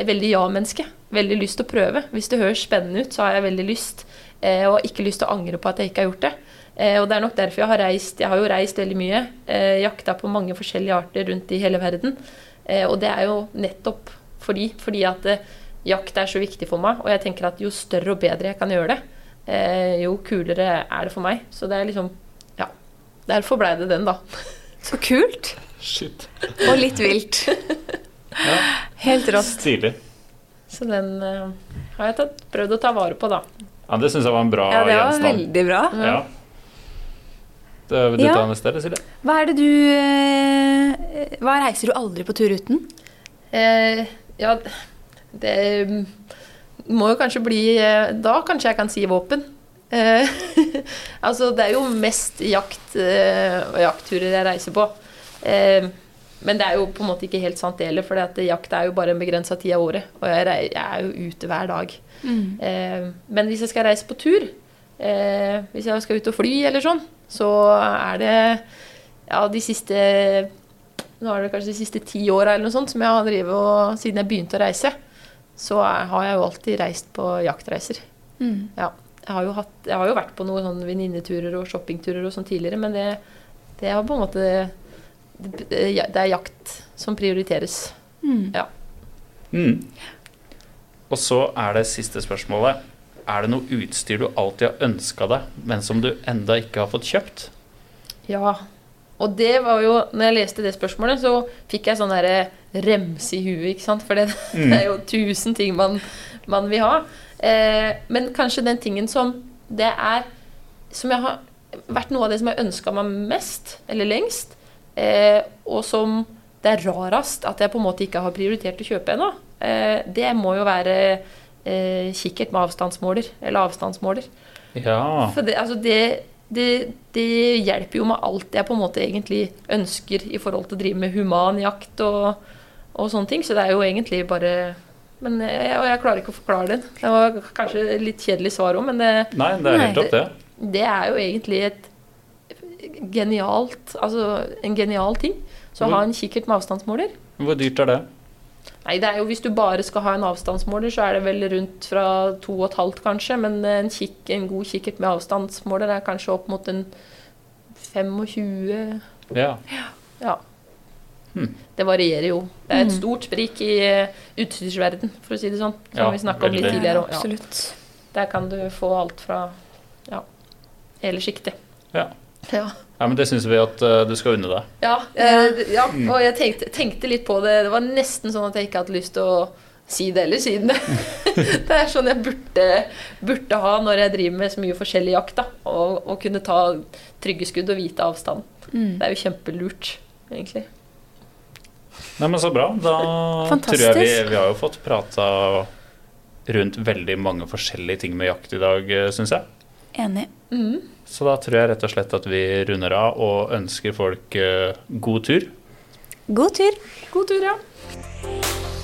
veldig ja-menneske. Veldig lyst til å prøve. Hvis det høres spennende ut, så har jeg veldig lyst. Eh, og ikke lyst til å angre på at jeg ikke har gjort det. Eh, og det er nok derfor jeg har reist. Jeg har jo reist veldig mye. Eh, jakta på mange forskjellige arter rundt i hele verden. Eh, og det er jo nettopp fordi, fordi at eh, jakt er så viktig for meg. Og jeg tenker at jo større og bedre jeg kan gjøre det, eh, jo kulere er det for meg. Så det er liksom Ja. Derfor blei det den, da. Så kult. Shit. Og litt vilt. Ja, Helt rått. Stilig. Så den eh, har jeg tatt, prøvd å ta vare på, da. Ja, det syns jeg var en bra Ja, det var gjenstand. veldig bra. Ja. Det, vil du Ja. ta neste, eller Silje? Hva er det du eh, Hva reiser du aldri på tur uten? Eh, ja, det må jo kanskje bli eh, Da kanskje jeg kan si våpen. Eh, altså, det er jo mest jakt eh, og jaktturer jeg reiser på. Eh, men det er jo på en måte ikke helt sant det heller, for jakt er jo bare en begrensa tid av året. Og jeg, er jo ute hver dag. Eh, men hvis jeg skal reise på tur, eh, hvis jeg skal ut og fly eller sånn, så er det ja, de siste Nå er det kanskje de siste ti åra eller noe sånt som jeg har drevet og siden jeg begynte å reise, så er, har jeg jo alltid reist på jaktreiser. Mm. Ja. Jeg har jo, hatt, jeg har jo vært på noen sånne venninneturer og shoppingturer og sånn tidligere, men det, det er på en måte det, det er jakt som prioriteres. Mm. Ja. Mm. Og så er det siste spørsmålet. Er det noe utstyr du alltid har ønska deg, men som du enda ikke har fått kjøpt? Ja. Og det var jo Når jeg leste det spørsmålet, så fikk jeg sånn derre remse i huet, ikke sant. For det, Mm. det er jo tusen ting man, man vil ha. Eh, men kanskje den tingen som det er Som jeg har vært noe av det som jeg ønska meg mest, eller lengst, eh, og som det er rarest at jeg på en måte ikke har prioritert å kjøpe ennå, eh, det må jo være eh, kikkert med avstandsmåler, eller avstandsmåler. Ja. For det, altså det, det, det hjelper jo med alt jeg på en måte egentlig ønsker i forhold til å drive med human jakt og, og sånne ting. Så det er jo egentlig bare Men jeg, og jeg klarer ikke å forklare det. Det var kanskje et litt kjedelig svar òg, men det, Nei, det er helt opp, det. det er jo egentlig et genialt Altså en genial ting. Så å ha en kikkert med avstandsmåler Hvor dyrt er det? Nei, det er jo Hvis du bare skal ha en avstandsmåler, så er det vel rundt fra to og et halvt, kanskje. Men en, kikk, en god kikkert med avstandsmåler er kanskje opp mot en 25 Ja. Ja. Hmm. Det varierer jo. Det er et Mm. stort sprik i eh, utstyrsverden, for å si det sånn. Som Ja, vi snakka om litt tidligere. også. Ja. Absolutt. Der kan du få alt fra ja, hele sjiktet. Ja. Ja. Ja, men det syns vi at uh, du skal unne deg. Ja, uh, ja, og jeg tenkte, tenkte litt på det. Det var nesten sånn at jeg ikke hadde lyst til å si det eller si det. det er sånn jeg burde, burde ha når jeg driver med så mye forskjellig jakt. da, Og, og kunne ta trygge skudd og vite avstand. Mm. Det er jo kjempelurt, egentlig. Nei, men så bra. Da Fantastisk. tror jeg vi, vi har jo fått prata rundt veldig mange forskjellige ting med jakt i dag, syns jeg. Enig. Mhm. Så da tror jeg rett og slett at vi runder av og ønsker folk eh, god tur. God tur. God tur, ja.